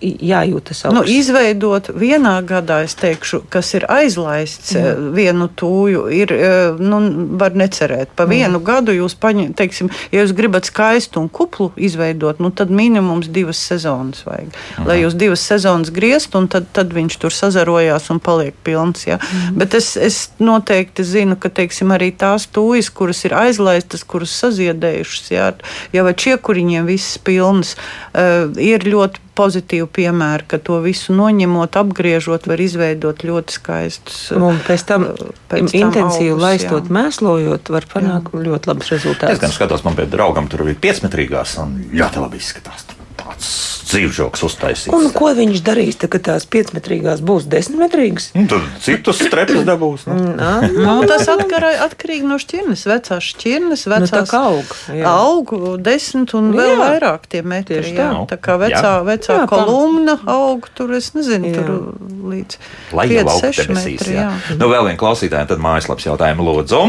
jājūtas Nu, augsts. izveidot vienā gadā, es teikšu, kas ir aizlaists eh, vienu tūju, ir, eh, nu, var necerēt. Pa vienu gadu jūs paņemat, teiksim, ja jūs gribat skaistu un kuplu izveidot, nu, tad minimums divas sezonas vajag. Lai jūs divas sezonas griezt, un tad, tad viņš tur sazarojās un paliek pilns. Ja? Bet es, es noteikti zinu, ka, teiksim, arī tās tūjas, kuras ir aizlaistas, kuras saziedējušas, ja, jau ar čiekuriņiem viss pilns, uh, ir ļoti pozitīvi piemēri, ka to visu noņemot, apgriežot, var izveidot ļoti skaistus. Un pēc tam pēc tam intensīvi augus, laistot, jā. mēslojot, var panākt ļoti labus Es gan rezultātus. skatos, man pie draugam tur bija piecmetrīgās un ļoti labi izskatās. Tāds dzīvžoks uztaisīts. Un ko viņš darīs, tad, kad tās piecmetrīgās būs desmitmetrīgas? Nu, Tad citus strepus dabūs. Nu. Nā, Nu, tas atkarā, atkarīgi no šķirnes. Vecās šķirnes, Nu, tā vecās kā aug. jā. aug desmit un vēl Jā. vairāk tie metri. Tieši Jā. tā. tā kā vecā, Jā. vecā Jā, kolumna aug tur, es nezinu, Jā. tur līdz Lai jau 5, augstu 6 debesīs. metri. Jā. Jā. Nu, vēl viena klausītāja, tad mājaslapas jautājumu lūdzu.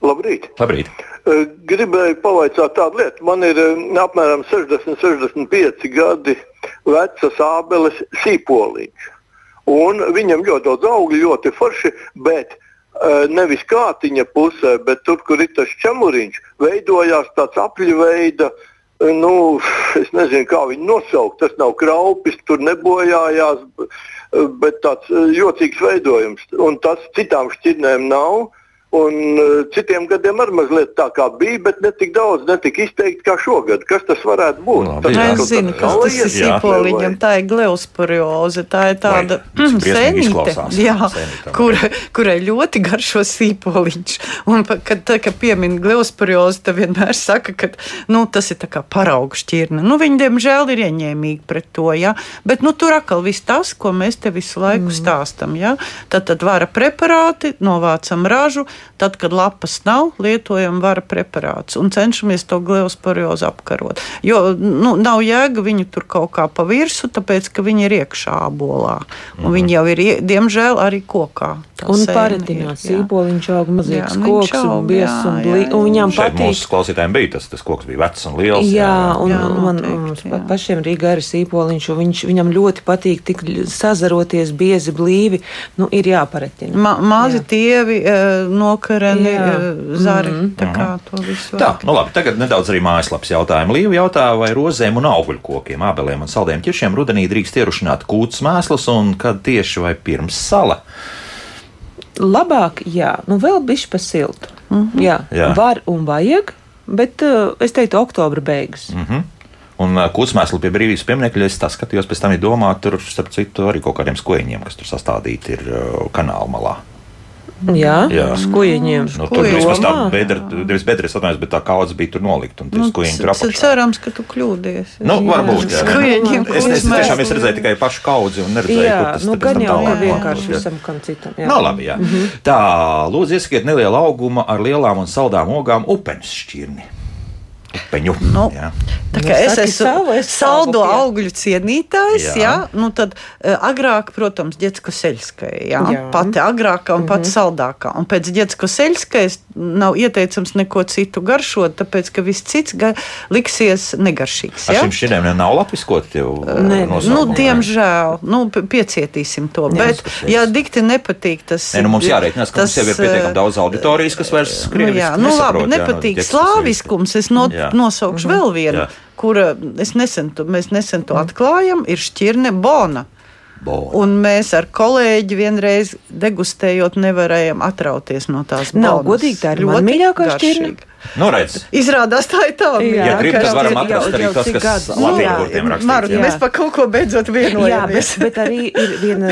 Labrīt! Labrīt! Gribēju pavaicāt tādu lietu. Man ir apmēram 60, 65 gadi vecas ābeles sīpoliņš. Un viņam ļoti daudz augļu, ļoti forši, bet nevis kātiņa pusē, bet tur, kur ir tas čemuriņš, veidojās tāds apļveida. Nu, es nezinu, kā viņu nosaukt. Tas nav kraupis, tur nebojājās, bet tāds jocīgs veidojums. Un tas citām šķirnēm nav. Un uh, citiem gadiem arī mazliet tā kā bija, bet ne tik daudz, ne tik izteikti kā šogad. Kas tas varētu būt? Labi, Tas jā. ir Es zinu, kas tas ir jā, sīpoliņam. Tā ir gleusporioze. Tā ir tāda senīte, jā, Senīte, kur, kurai ļoti garšo sīpoliņš. Un, kad, tā, kad piemin gleusporiozi, tad vienmēr saka, ka nu, tas ir tā kā paraugu šķirne. Nu, viņi, diemžēl, ir ieņēmīgi pret to. Ja? Bet nu, tur atkal viss tas, ko mēs te visu laiku mm. stāstam. Ja? Tad, tad vara preparāti, novācam ražu, tad, kad lapas nav, lietojam vara preparātus un cenšamies to gleusporiozi apkarot. Jo nu, nav jēga viņu tur kaut kā pa virsmu, tāpēc, ka viņi ir iekšā abolā. Un Mhm. viņi jau ir, ie- diemžēl, arī kokā. Un jā. sīpoliņš aug Jā, koks un aug, jā, un, jā, blī, un viņam Šeit patīk. mūsu klausītājiem bija tas, tas koks bija vecs un liels. Jā, un, jā, un man noteikti, mums jā. pa- pašiem Rīgā ir sīpoliņš, un viņš, viņam ļoti patīk tik sazaroties biezi blīvi. Nu, ir jāparetina. Ma mazi Jā. tievi, eh, nokareni, eh, zari. Mhm. Tā kā to visu Tā, nu labi, tagad nedaudz arī mājaslapas jautājumu. Līva jautā, vai rozēm un augļu kokiem, abeliem un saldiem ķiršiem rudenī drīkst ierušināt kūts mēslus un kad tieši vai pirms sala? Labāk, jā, nu vēl bišķi pa siltu. Jā, Jā. var un vajag, bet uh, es teiktu, oktobra beigas. Mhm. Un uh, kūtsmēsli pie brīvības pieminiekļa es tā skatījos, pēc tam ir domāts, tur, starp citu, arī kaut kādiem skojiņiem, kas tur sastādīti ir kanāla malā. Jā, Jā. skujiņiem. Nu, tur vismaz tā bedra, nevis bedres atvainojas, bet tā kaudzes bija tur nolikt, un tie skojiņi tur c- c- apakšā. cerams, ka tu kļūdies. Nu, varbūt. jā. Skujiņiem Es, es kūtsmēsli. tiešām es redzēju tikai pašu kaudzi un neredzēju, Jā, kur tas nu gan jau ka vienkārši visam kam citam. jā. Nu, labi, jā. Tā, lūdzu, iesakiet nelielu augumu ar lielām un saldām ogām upeņu šķirni. Upeņu. Nu, jā. Tā Nu, kā es saki esmu savu, es saldo savu, jā. augļu cienītājs, Jā. jā. jā, nu tad uh, agrāk, protams, Ģetsko Seļskai, jā, Jā. jā. pati agrākā un pati saldākā. Un pēc Ģetsko Seļskais nav ieteicams neko citu garšot, tāpēc, ka viss cits ga liksies negaršīgs. Ar jā. šīm šķirnēm nav lapiskot jau Nē. Nu, diemžēl, nu, piecietīsim to. Jā, bet, ja dikti nepatīk tas, Nē, nu, mums jārēķinās, ka mums jau ir pietiekami daudz auditorijas, kas vairs Nu, krieviski jā, nu, labi, jā, nepatīk slāviskums. Es no, Jā. nosaukšu vēl vienu, Jā. kura es nesen, to- mēs nesen to atklājam, ir šķirne Bona. Bo. Un mēs ar kolēģi vienreiz degustējot, nevarējām atrauties no tās Nav bonas. godīgi, tā ir Ļoti mīļākā šķirne. Nu, redz, Izrādās, tā ir tā Jā, ja grib, tad varam atrast arī cik kas gadus. Latvijas Jā. burtiem rakstīts. Marta, jā. mēs par kaut ko beidzot Jā, vienojamies. bet, bet arī ir viena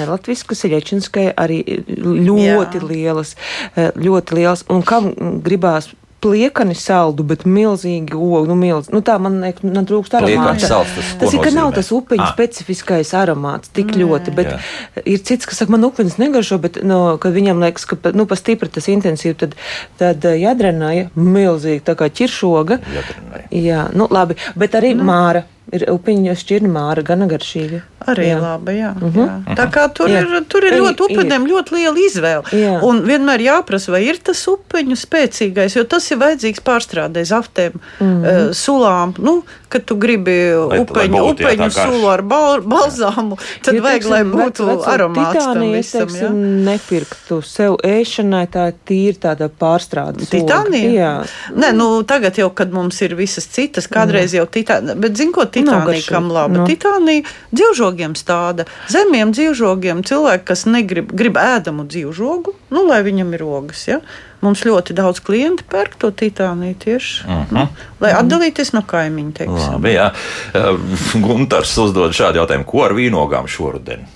nelatviska siļačinskai, arī ļoti Jā. lielas, ļoti lielas, un kam gribās pliekani saldu, bet milzīgi ogu, nu, milz, nu tā man liekas, man trūkst aromāta. salds, tas tas ir, ka nav tas upeņu Ah. specifiskais aromāts tik ļoti, bet Jā. ir cits, kas saka, man upeņas negaršo, bet, no, kad viņam liekas, ka, nu, pa stipri tas intensīvi, tad, tad eh, jadrenāja milzīgi, tā kā ķiršoga. Jadrenāja. Jā, nu labi, bet arī māra. Ir upiņa šķirne māra, gana garšīga. Arī Jā. labi, jā. Uh -huh. jā. Tā kā tur Jā. ir, tur ir Ir, ļoti upeņiem ļoti liela izvēle. Jā. Un vienmēr jāprasa, vai ir tas upeņu spēcīgais, jo tas ir vajadzīgs pārstrādē zaftēm, mm -hmm. sulām. Nu, kad tu gribi lai upeņu, būtu, jā, upeņu sulu ar bal balzāmu, tad Ja, vajag, lai teiksim, būtu veco- veco aromāts tam visam. teiksim, jā. nepirktu sev ēšanai, tā ir tīra tāda pārstrādes. Titānija? Jā. Nē, nu, tagad jau, kad mums ir visas citas, kādreiz jau titānija, bet zinu, ko titānija kam laba. Nu. Titānija dzīvžogiem stāda, zemiem dzīvžogiem, cilvēki, kas negrib grib ēdamu dzīvžogu, nu, lai viņam ir ogas, ja? Mums ļoti daudz klienti pērk to titāniju tieši, uh -huh. nu, lai atdalīties no kaimiņa, teiksim. Labi, jā. Uh, Gunārs uzdod šādu jautājumu, ko ar vīnogām šoruden?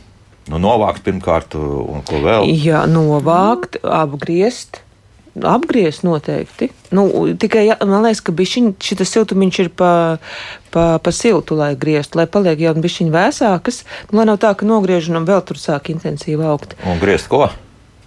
Nu, novākt pirmkārt, un ko vēl? Jā, novākt, apgriezt. Apgriezt noteikti. Nu, tikai jā, man liekas, ka šis siltumiņš ir pa, pa, pa siltu, lai grieztu, lai paliek jau bišķiņ vēsākas. Nu, lai nav tā, ka nogriežam un vēl tur sāk intensīvi augt. Un griezt ko?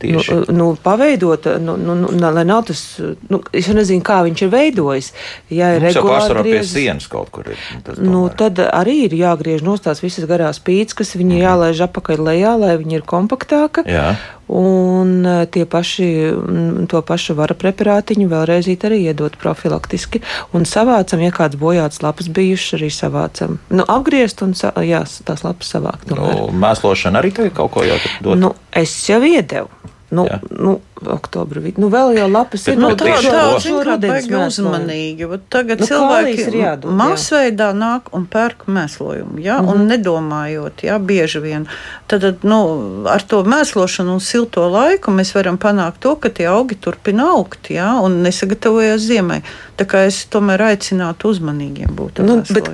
Nu, Tieši. nu, paveidot, nu, nu, nu, lai nav tas, nu, es nezinu, kā viņš ir veidojis. Ja ir Mums jau pārsvarā pie griezis- sienas kaut kur ir. Nu, tomēr. tad arī ir jāgriež no tās visas garās pīcis, kas viņi jālaiž apakaļ lejā, lai viņi ir kompaktāka. Jā. Un eh, tie paši, mm, to pašu vara preparātiņu vēlreiz arī iedot profilaktiski. Un savācam, ja kāds bojāts lapas bijušas, arī savācam. Nu, apgriezt un jā, tās lapas savākt. Nu, mēslošana arī tagad kaut ko dod. nu, es jau iedevu. Nu, Jā. nu, oktobra vidū. Nu, vēl jau lapas Bet ir. nu, Nu, tā tā Šorudens baigi mēslojumi. uzmanīgi. Vat Tagad Nu, cilvēki ir jādod, jā. masveidā nāk un pērk mēslojumu, ja? Mhm. un nedomājot, ja, bieži vien. Tad, nu, ar to mēslošanu un silto laiku mēs varam panākt to, ka tie augi turpina augt, ja? un nesagatavojas ziemai. Tā kā es tomēr aicinātu uzmanīgiem būt. Nu, bet ja.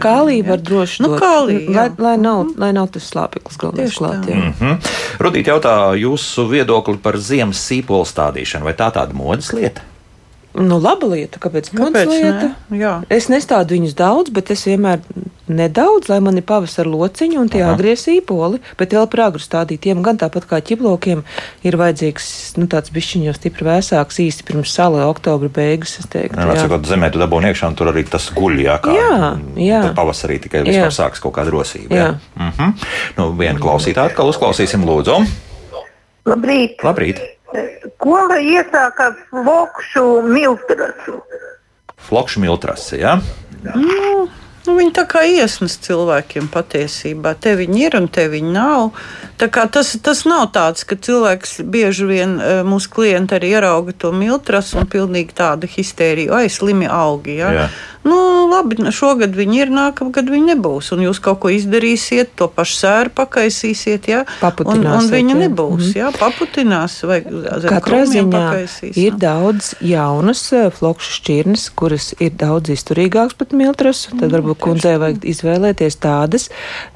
var droši Nu, dot. kālija, lai, jā. lai, nav, lai nav tas slāpeklis galvenais klāt. jā. Mhm. Rudīt jautā jūsu viedokli par ziemas sīpolu stādīšanu. Vai tā tāda modes lieta? Nu, laba lieta, kāpēc? Kāpēc modes lieta? ne? Jā. Es nestādu viņus daudz, bet es vienmēr nedaudz, lai man ir pavasara lociņi un tie Aha. agrie sīpoli, bet vēl prāgru stādītiem, gan tāpat kā ķiplokiem, ir vajadzīgs nu, tāds bišķiņos stipri vēsāks īsti pirms sala oktobra beigas, es teiktu. Jā, jā. Sakot, zemē tu dabūni iekšā, un tur arī tas guļ. Jā, kā, Jā, jā. Tad pavasarī tikai Jā. vispār sāks kaut kāda rosība. Jā. Jā. Mhm. Nu, vienu klausītāju atkal uzklausīsim, lūdzu. Labrīt! Labrīt! Ko iesāka Vokšu Miltrasu? Flokšu miltrasi, jā? Nu, viņi tā kā iesnas cilvēkiem patiesībā. Te viņi ir un te viņi nav. Tā kā tas, tas nav tāds, ka cilvēks bieži vien eh, mūsu klienti arī ierauga to miltrasu un pilnīgi tāda histērija, ai, slimi augi. Ja? Jā. Nu, labi, šogad viņi ir, nākamgad viņi nebūs. Un jūs kaut ko izdarīsiet, to pašu sēru pakaisīsiet, ja? un, un viņa jā. nebūs. Mhm. Ja? Paputinās vai Katrā ziņā pakaisīs, ir ja? daudz jaunas eh, flokšu šķirnes, kuras ir daudz izturīgākas pat miltrasu. Tad varbūt kundzei vajag izvēlēties tādas,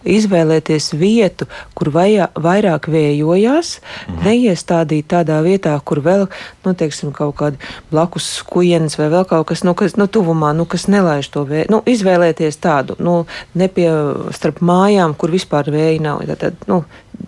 izvēlēties vietu, kur vajā, vairāk vējojās, neiestādīt tādā vietā, kur vēl, nu, teiksim, kaut kādi blakus skujienas vai vēl kaut kas, nu, kas, nu, tuvumā, nu, kas nelaiž to vēju. Nu, izvēlēties tādu, nu, ne pie starp mājām, kur vispār vēja nav. Tad, nu,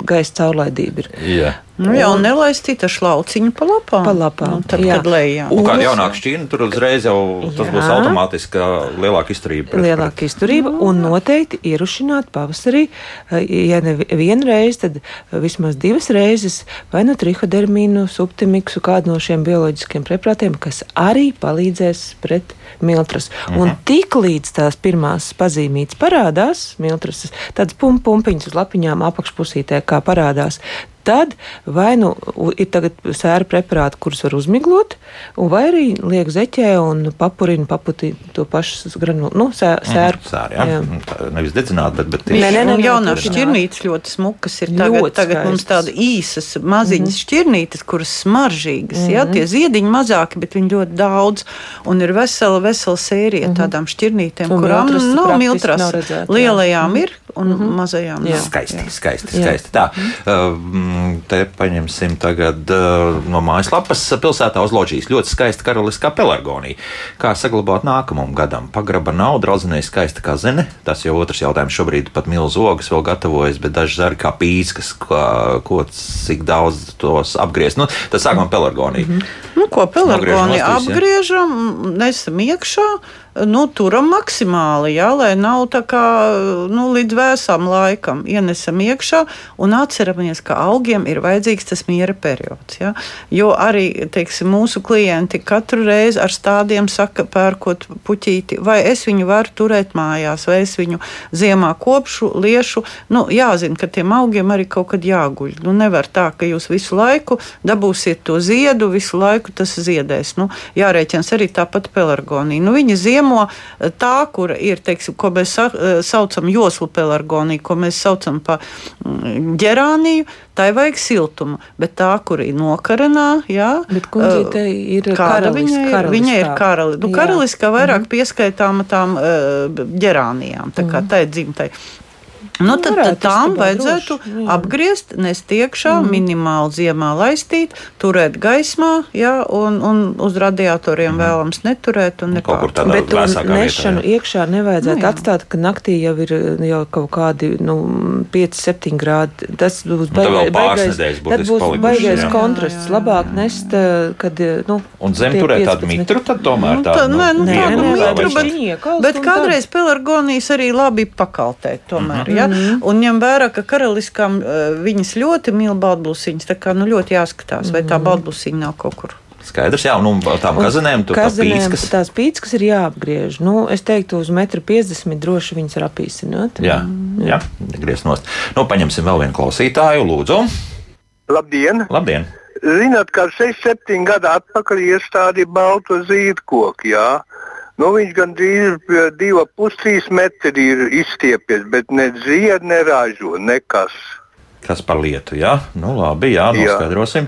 gaisa caurlaidība ir. Jā. Nu, jā, un nelaistīt ar šlauciņu pa lapām. Pa lapām, Nu, tad, jā. kad lejā. Un kāda jaunāka šķīna, tur uzreiz jau tas Jā. būs automātiski lielāka izturība. pret- lielāka izturība un noteikti ierušināt pavasarī, eh, ja ne vienu reizi, tad vismaz divas reizes vai nu trihodermīnu, subtimiksu, kādu no šiem bioloģiskiem preparātiem, kas arī palīdzēs pret miltras. Mhm. Un tik līdz tās pirmās pazīmītes parādās, miltras, tādas pum pumpiņas uz lapiņām apakšpusītē, kā parādās. Tad vai nu ir tagad sēra preparāti, kurus var uzmiglot, un vai arī liek zeķē un papurina paputi to pašu granulu, nu, sē, sēru. Sēri, jā. Jā. Nu, tā Nevis dedzināt, bet, bet Nē, Nē, nē, nē, jaunās šķirnītes ļoti smukas ir. Tagad, Ļoti tagad mums skaistas. tāda īsas, maziņas mm -hmm. šķirnītes, kuras smaržīgas. Mm -hmm. Jā, tie ziediņi mazāki, bet viņi ļoti daudz. Un ir vesela, vesela sērija mm -hmm. tādām šķirnītēm, Un kurām miltras nav miltras. Lielajām mm ir un mm -hmm. mazajām Jā. nav. Skaisti, Jā. skaisti, Jā. skaisti. Tā, uh, te paņemsim tagad uh, no mājaslapas pilsētā uz loģijas. Ļoti skaista karaliskā pelargonija. Kā saglabāt nākamajam gadam? Pagraba nav, draudzenei skaista kā zene. Tas jau otrs jautājums šobrīd pat milzu ogas vēl gatavojas, bet daži zari kā pīskas, ko, ko cik daudz tos apgriezt. Nu, tad sākam pelargoniju. Mm -hmm. Nu, ko pelargoni Nogriežam nost visi, ja? apgriežam, nesam iekšā. Nu, turam maksimāli, jā, lai nav tā kā nu, līdz vēsam laikam. Ienesam iekšā un atceramies, ka augiem ir vajadzīgs tas miera periods. Jā. Jo arī teiksim, mūsu klienti katru reizi ar stādiem saka, pērkot puķīti, vai es viņu varu turēt mājās, vai es viņu ziemā kopšu, liešu. Nu, jāzina, ka tiem augiem arī kaut kad jāguļ. Nu, nevar tā, ka jūs visu laiku dabūsiet to ziedu, visu laiku tas ziedēs. Nu, jārēķins arī tāpat pelargonija. Nu, viņa ziemā tā, kur ir, teiksim, ko mēs sa saucam joslu pelargoniju, ko mēs saucam par ģerāniju, tai vajag siltumu. Bet tā, kur ir nokarenā, jā, Bet kundzīte ir Kāda karalis, viņa ir? karaliskā. Viņa ir karali. Nu, karaliskā vairāk mm -hmm. pieskaitāma tām ģerānijām, tā kā mm -hmm. tai dzimtai. Nu, Nu, tad, tad varētu tām vajadzētu droši, jā. apgriezt, nest iekšā, mm. minimāli ziemā laistīt, turēt gaismā, jā, un, un uz radiatoriem mm. vēlams neturēt. Nu, Bet to nešanu vietā. jā. iekšā nevajadzētu Nu, nu, jā. atstāt, ka naktī jau ir jau kaut kādi nu, 5-7 grādi. Tas būs baigais- baigais- Tad būs palikušas, baigais jā. kontrasts. Labāk nest, eh, kad eh, nu, Un zem turēt tādu 15. mitru, tad tomēr Nu, tādu. tā- nē, nu, Nē, tādu nē, mitru, bet- Bet kādreiz pelargonijas arī labi pakaltēt, tomēr. Mm -hmm. Ja? Un ņem vērā, ka karaliskām eh, viņas ļoti mīl baltbūsiņas. Tā kā nu, ļoti jāskatās, vai tā baltbūsiņa nav kaut kur. Skaidrs, jā, un, un tām kazenēm tur Kazinēm pīskas. tās pīkskas ir jāapgriež. Nu, es teiktu, uz 1,50 m droši viņas var apīsināt. Jā, jā griezt nost. Nu, paņemsim vēl vienu klausītāju, lūdzu. Labdien! Labdien! Zināt, kā 6-7 gadu atpakaļ iestādīja baltu zīdkoku, jā. Nu, viņš gandrīz pie divu pustrīs metri ir izstiepies, bet ne zied, ne ražo, nekas. Kas par lietu, jā? Nu, labi, jā, Jā. noskaidrosim.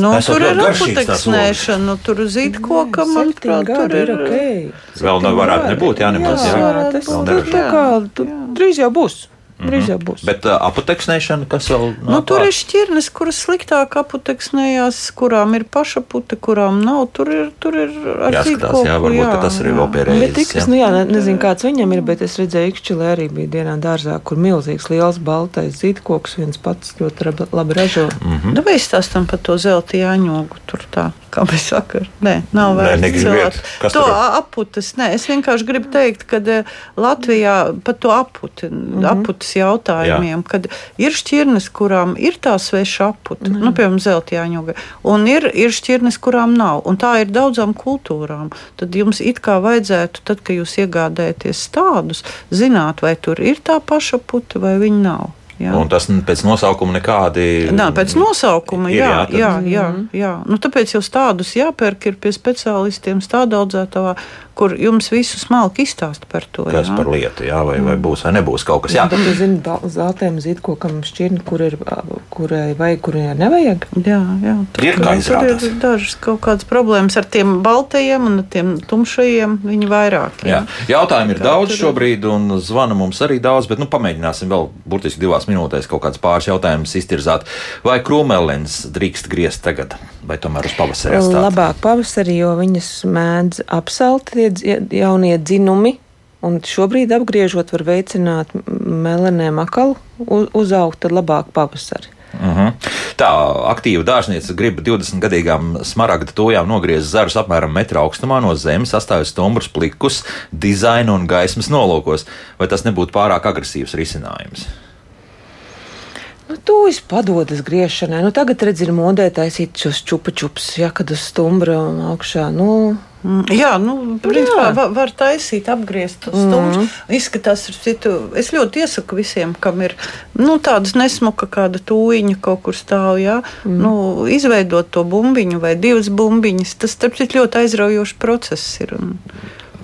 Nu, Esot tur ir ļoti garšīgs tās aputeksnēšana, nu, tur zīdkoka, manuprāt, tur ir ir. ok. Vēl nevarētu nebūt, jā, nemaz, jā. jā, tas Vēl tur nevar. tā kā tu, drīz jau būs. Drīz jau būs. Bet uh, apoteksnēšana, kas vēl nav Nu, tur ir šķirnes, kuras sliktāk aputeksnējās, kurām ir paša pute, kurām nav. Tur ir, tur ir ar zīdkoku, jā, varbūt ka tas arī vēl pie Bet tikas, nu jā, ne, nezinu, kāds viņam ir, bet es redzēju, Ikšķilē arī bija dienā dārzā, kur milzīgs liels baltais zīdkoks viens pats ļoti labi ražo. Mhm. Nu, vai stāstam par to zelta jāņogu tur tā, kā mēs sakām? Nē, nav celāt. Kas To aputes, nē, es vienkārši gribu teikt, ka eh, Latvijā par to aputi, Mhm. aputi jautājumiem, Jā. kad ir šķirnes, kurām ir tā sveša aputa, mm. nu, piemēram, zeltjāņoga, un ir, ir šķirnes, kurām nav. Un tā ir daudzām kultūrām. Tad jums it kā vajadzētu, tad, kad jūs iegādājaties tādus, zināt, vai tur ir tā paša puta vai viņa nav. Jā. Un tas pēc nosaukuma nekādi. Nā, pēc nosaukuma, jā, jā, jā, jā, jā. Nu, tāpēc jau tādus jāpērk ir pie speciālistiem, stāda audzētavā, kur jums visu smalki izstāsta par to. Kas jā. par lietu, jā, vai, vai būs vai nebūs kaut kas tāds. Jā, bet zini, zeltiem zīdkokam šķirni, kur ir, kurai vajag, kurai nevajag. Jā, jā. Tur, ir kā izrādās. Ir dažas kaut kādas problēmas ar tiem baltajiem un tiem tumšajiem, viņi vairāk. Jā. Jā. Jautājumi ir tā, daudz tur... šobrīd un zvana mums arī daudz, bet nu pamēģināsim vēl burtiski divās minūtēs kaut kāds pāris jautājumus iztirzāt. Vai krūmelens drīkst griezt tagad, vai tomēr uz pavasari? Labāk pavasarī, jo viņas mēdz apsalt jaunie dzinumi. Un šobrīd apgriežot, var veicināt melanēm akalu uzaugt labāk pavasarī. Uh mhm. -huh. Tā aktīva dārzniece grib 20 gadīgām smaragda tojām nogriezt zarus apmēram metra augstumā no zemes, astājas stumbrus plikus, dizaina un gaismas nolūkos. Vai tas nebūtu pārāk agresīvs risinājums? Nu, Tūlīt padodas griešanai. Nu, tagad, redziet, ir modē taisīt šos čupa čups, ja kad uz stumbra un augšā. Nu, Mm, jā, nu, principā var, var taisīt, apgriezt stūri. Mm. Izskatās, citu, es ļoti iesaku visiem, kam ir nu, tāda nesmuka, kāda tūjiņa kaut kur stāv. Jā, mm. nu, izveidot to bumbiņu vai divas bumbiņas, tas, starp citu, ļoti aizraujošs process ir. Un,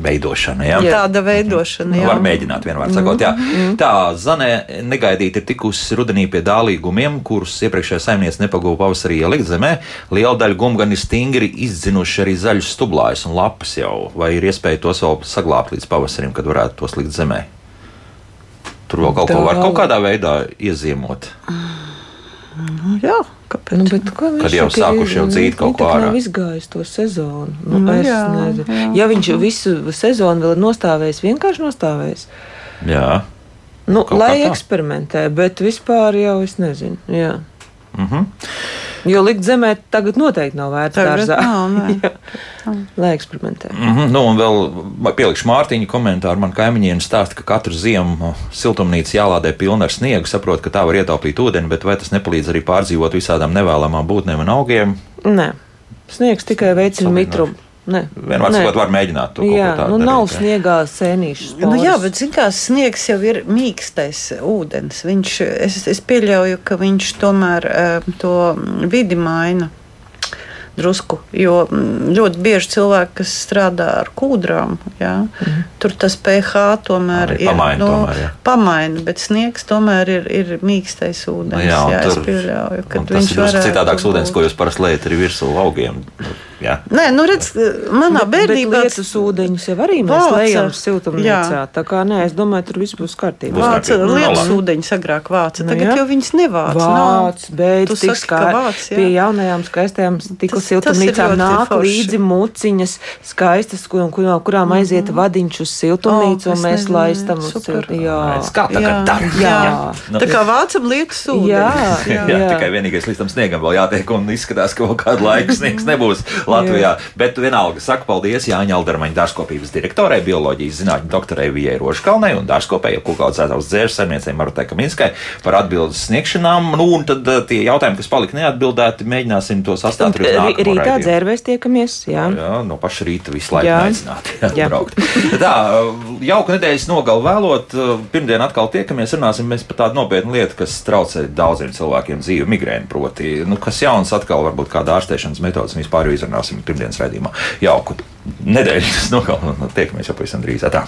veidošana. Ja? Tāda veidošana. Jā. Var mēģināt, vienmēr sakot, jā. Mm. Tā Zanē negaidīti ir tikusi rudenī pie dālīgumiem, kurus iepriekšējā saimniece nepagūva pavasarī ielikt zemē. Liela daļa gumu gan ir stingri izdzinuši arī zaļus stublājus un lapas jau. Vai ir iespēja tos vēl saglabāt līdz pavasarim, kad varētu tos likt zemē? Tur vēl kaut ko var kaut kādā veidā iezīmot. Jā. Kāpēc? Nu, ko Kad jau sākuši jau dzīt kaut ko ārā. Viņš izgājis to sezonu. Nu, nu, jā, jā. Ja viņš visu sezonu vēl ir nostājis, vienkārši nostājis. Jā. Nu, lai eksperimentē, bet vispār jau es nezinu. Jā. Mm -hmm. Jo likt zemē tagad noteikti nav vērts dārzā. [LAUGHS] Lai eksperimentē. Mm -hmm. nu, un vēl pielikšu Mārtiņu komentāru. Man kaimiņiem stāsta, ka katru ziemu siltumnīca jālādē pilna ar sniegu. Saprot, ka tā var ietaupīt ūdeni, bet vai tas nepalīdz arī pārdzīvot visādām nevēlamām būtnēm un augiem? Nē. Sniegs tikai veicina mitrumu. Ne. Vienmēr sakot, var mēģināt to jā, nu, darīt, nav sniegā sēnīšas. Nu, jā, bet zin kā sniegs jau ir mīkstais ūdens. Viņš, es, es pieļauju, ka viņš tomēr uh, to vidi maina drusku. Jo mm, ļoti bieži cilvēki, kas strādā ar kūdrām, jā, mm. tur tas pH tomēr Arī ir pamaina, nu, tomēr, jā. pamaina, bet sniegs tomēr ir, ir mīkstais ūdens. Nu jā, jā tur, es pieļauju, ka viņš ir drusku citādāks ūdens, ko jūs parasti liejat arī virsū augiem. Jā. Nē, nu redz, manā bērnībā tas ūdeņus jau arī mēs lejam siltumnīcā. Tā kā nē, es domāju, tur viss būs kārtībā. Vāca lietus ūdeņus agrāk vāca, tagad nu, jau viņas nevāc. Vāc, bet tik skaisti. Pie jaunajām skaistajām stikla siltumnīcām nāk forši. līdzi muciņas skaistas, kur, kur, kurām mhm. aiziet vadiņš uz siltumnīcu, oh, un mēs nezinu, laistam uz siltumnīcu. Jā, kā tā kā dara. Jā. Nu, tā kā vācam lietus ūdeņus. [LAUGHS] Jā, tikai vienīgais līdz tam sniegam vēl jātiek, un izskatās, ka vēl kādu laiku sniegs nebūs. [LAUGHS] Latvijā. Bet vienalga, saku paldies Jāņa Aldermaņa dārzkopības direktorai, bioloģijas zinātņu doktorai Vijai Roškalnei un dārzkopēju kukaudzētājs dzērs saimniecei Marutai Kaminskai par atbildes sniegšanām. Nu, un tad uh, tie jautājumi, kas palika neatbildēti, mēģināsim tos astāt arī nākamajā. Rītā dzērvēs tiekamies, jā. Jā, no paša rīta visu laiku aicināti. Jā, braukt. Tā, jauka nedēļas nogal vēlot, uh, pirmdien atkal tiekamies, runāsim mēs par tādu nopietnu lietu, kas traucē daudziem cilvēkiem dzīvi, migrēnu proti, nu, kas jauns atkal varbūt kāda ārstēšanas metodas vispār jau izrunāsim pirmdienas raidījumā. Jauku nedēļas nogalu un tiekamies jau pavisam drīz. Atā.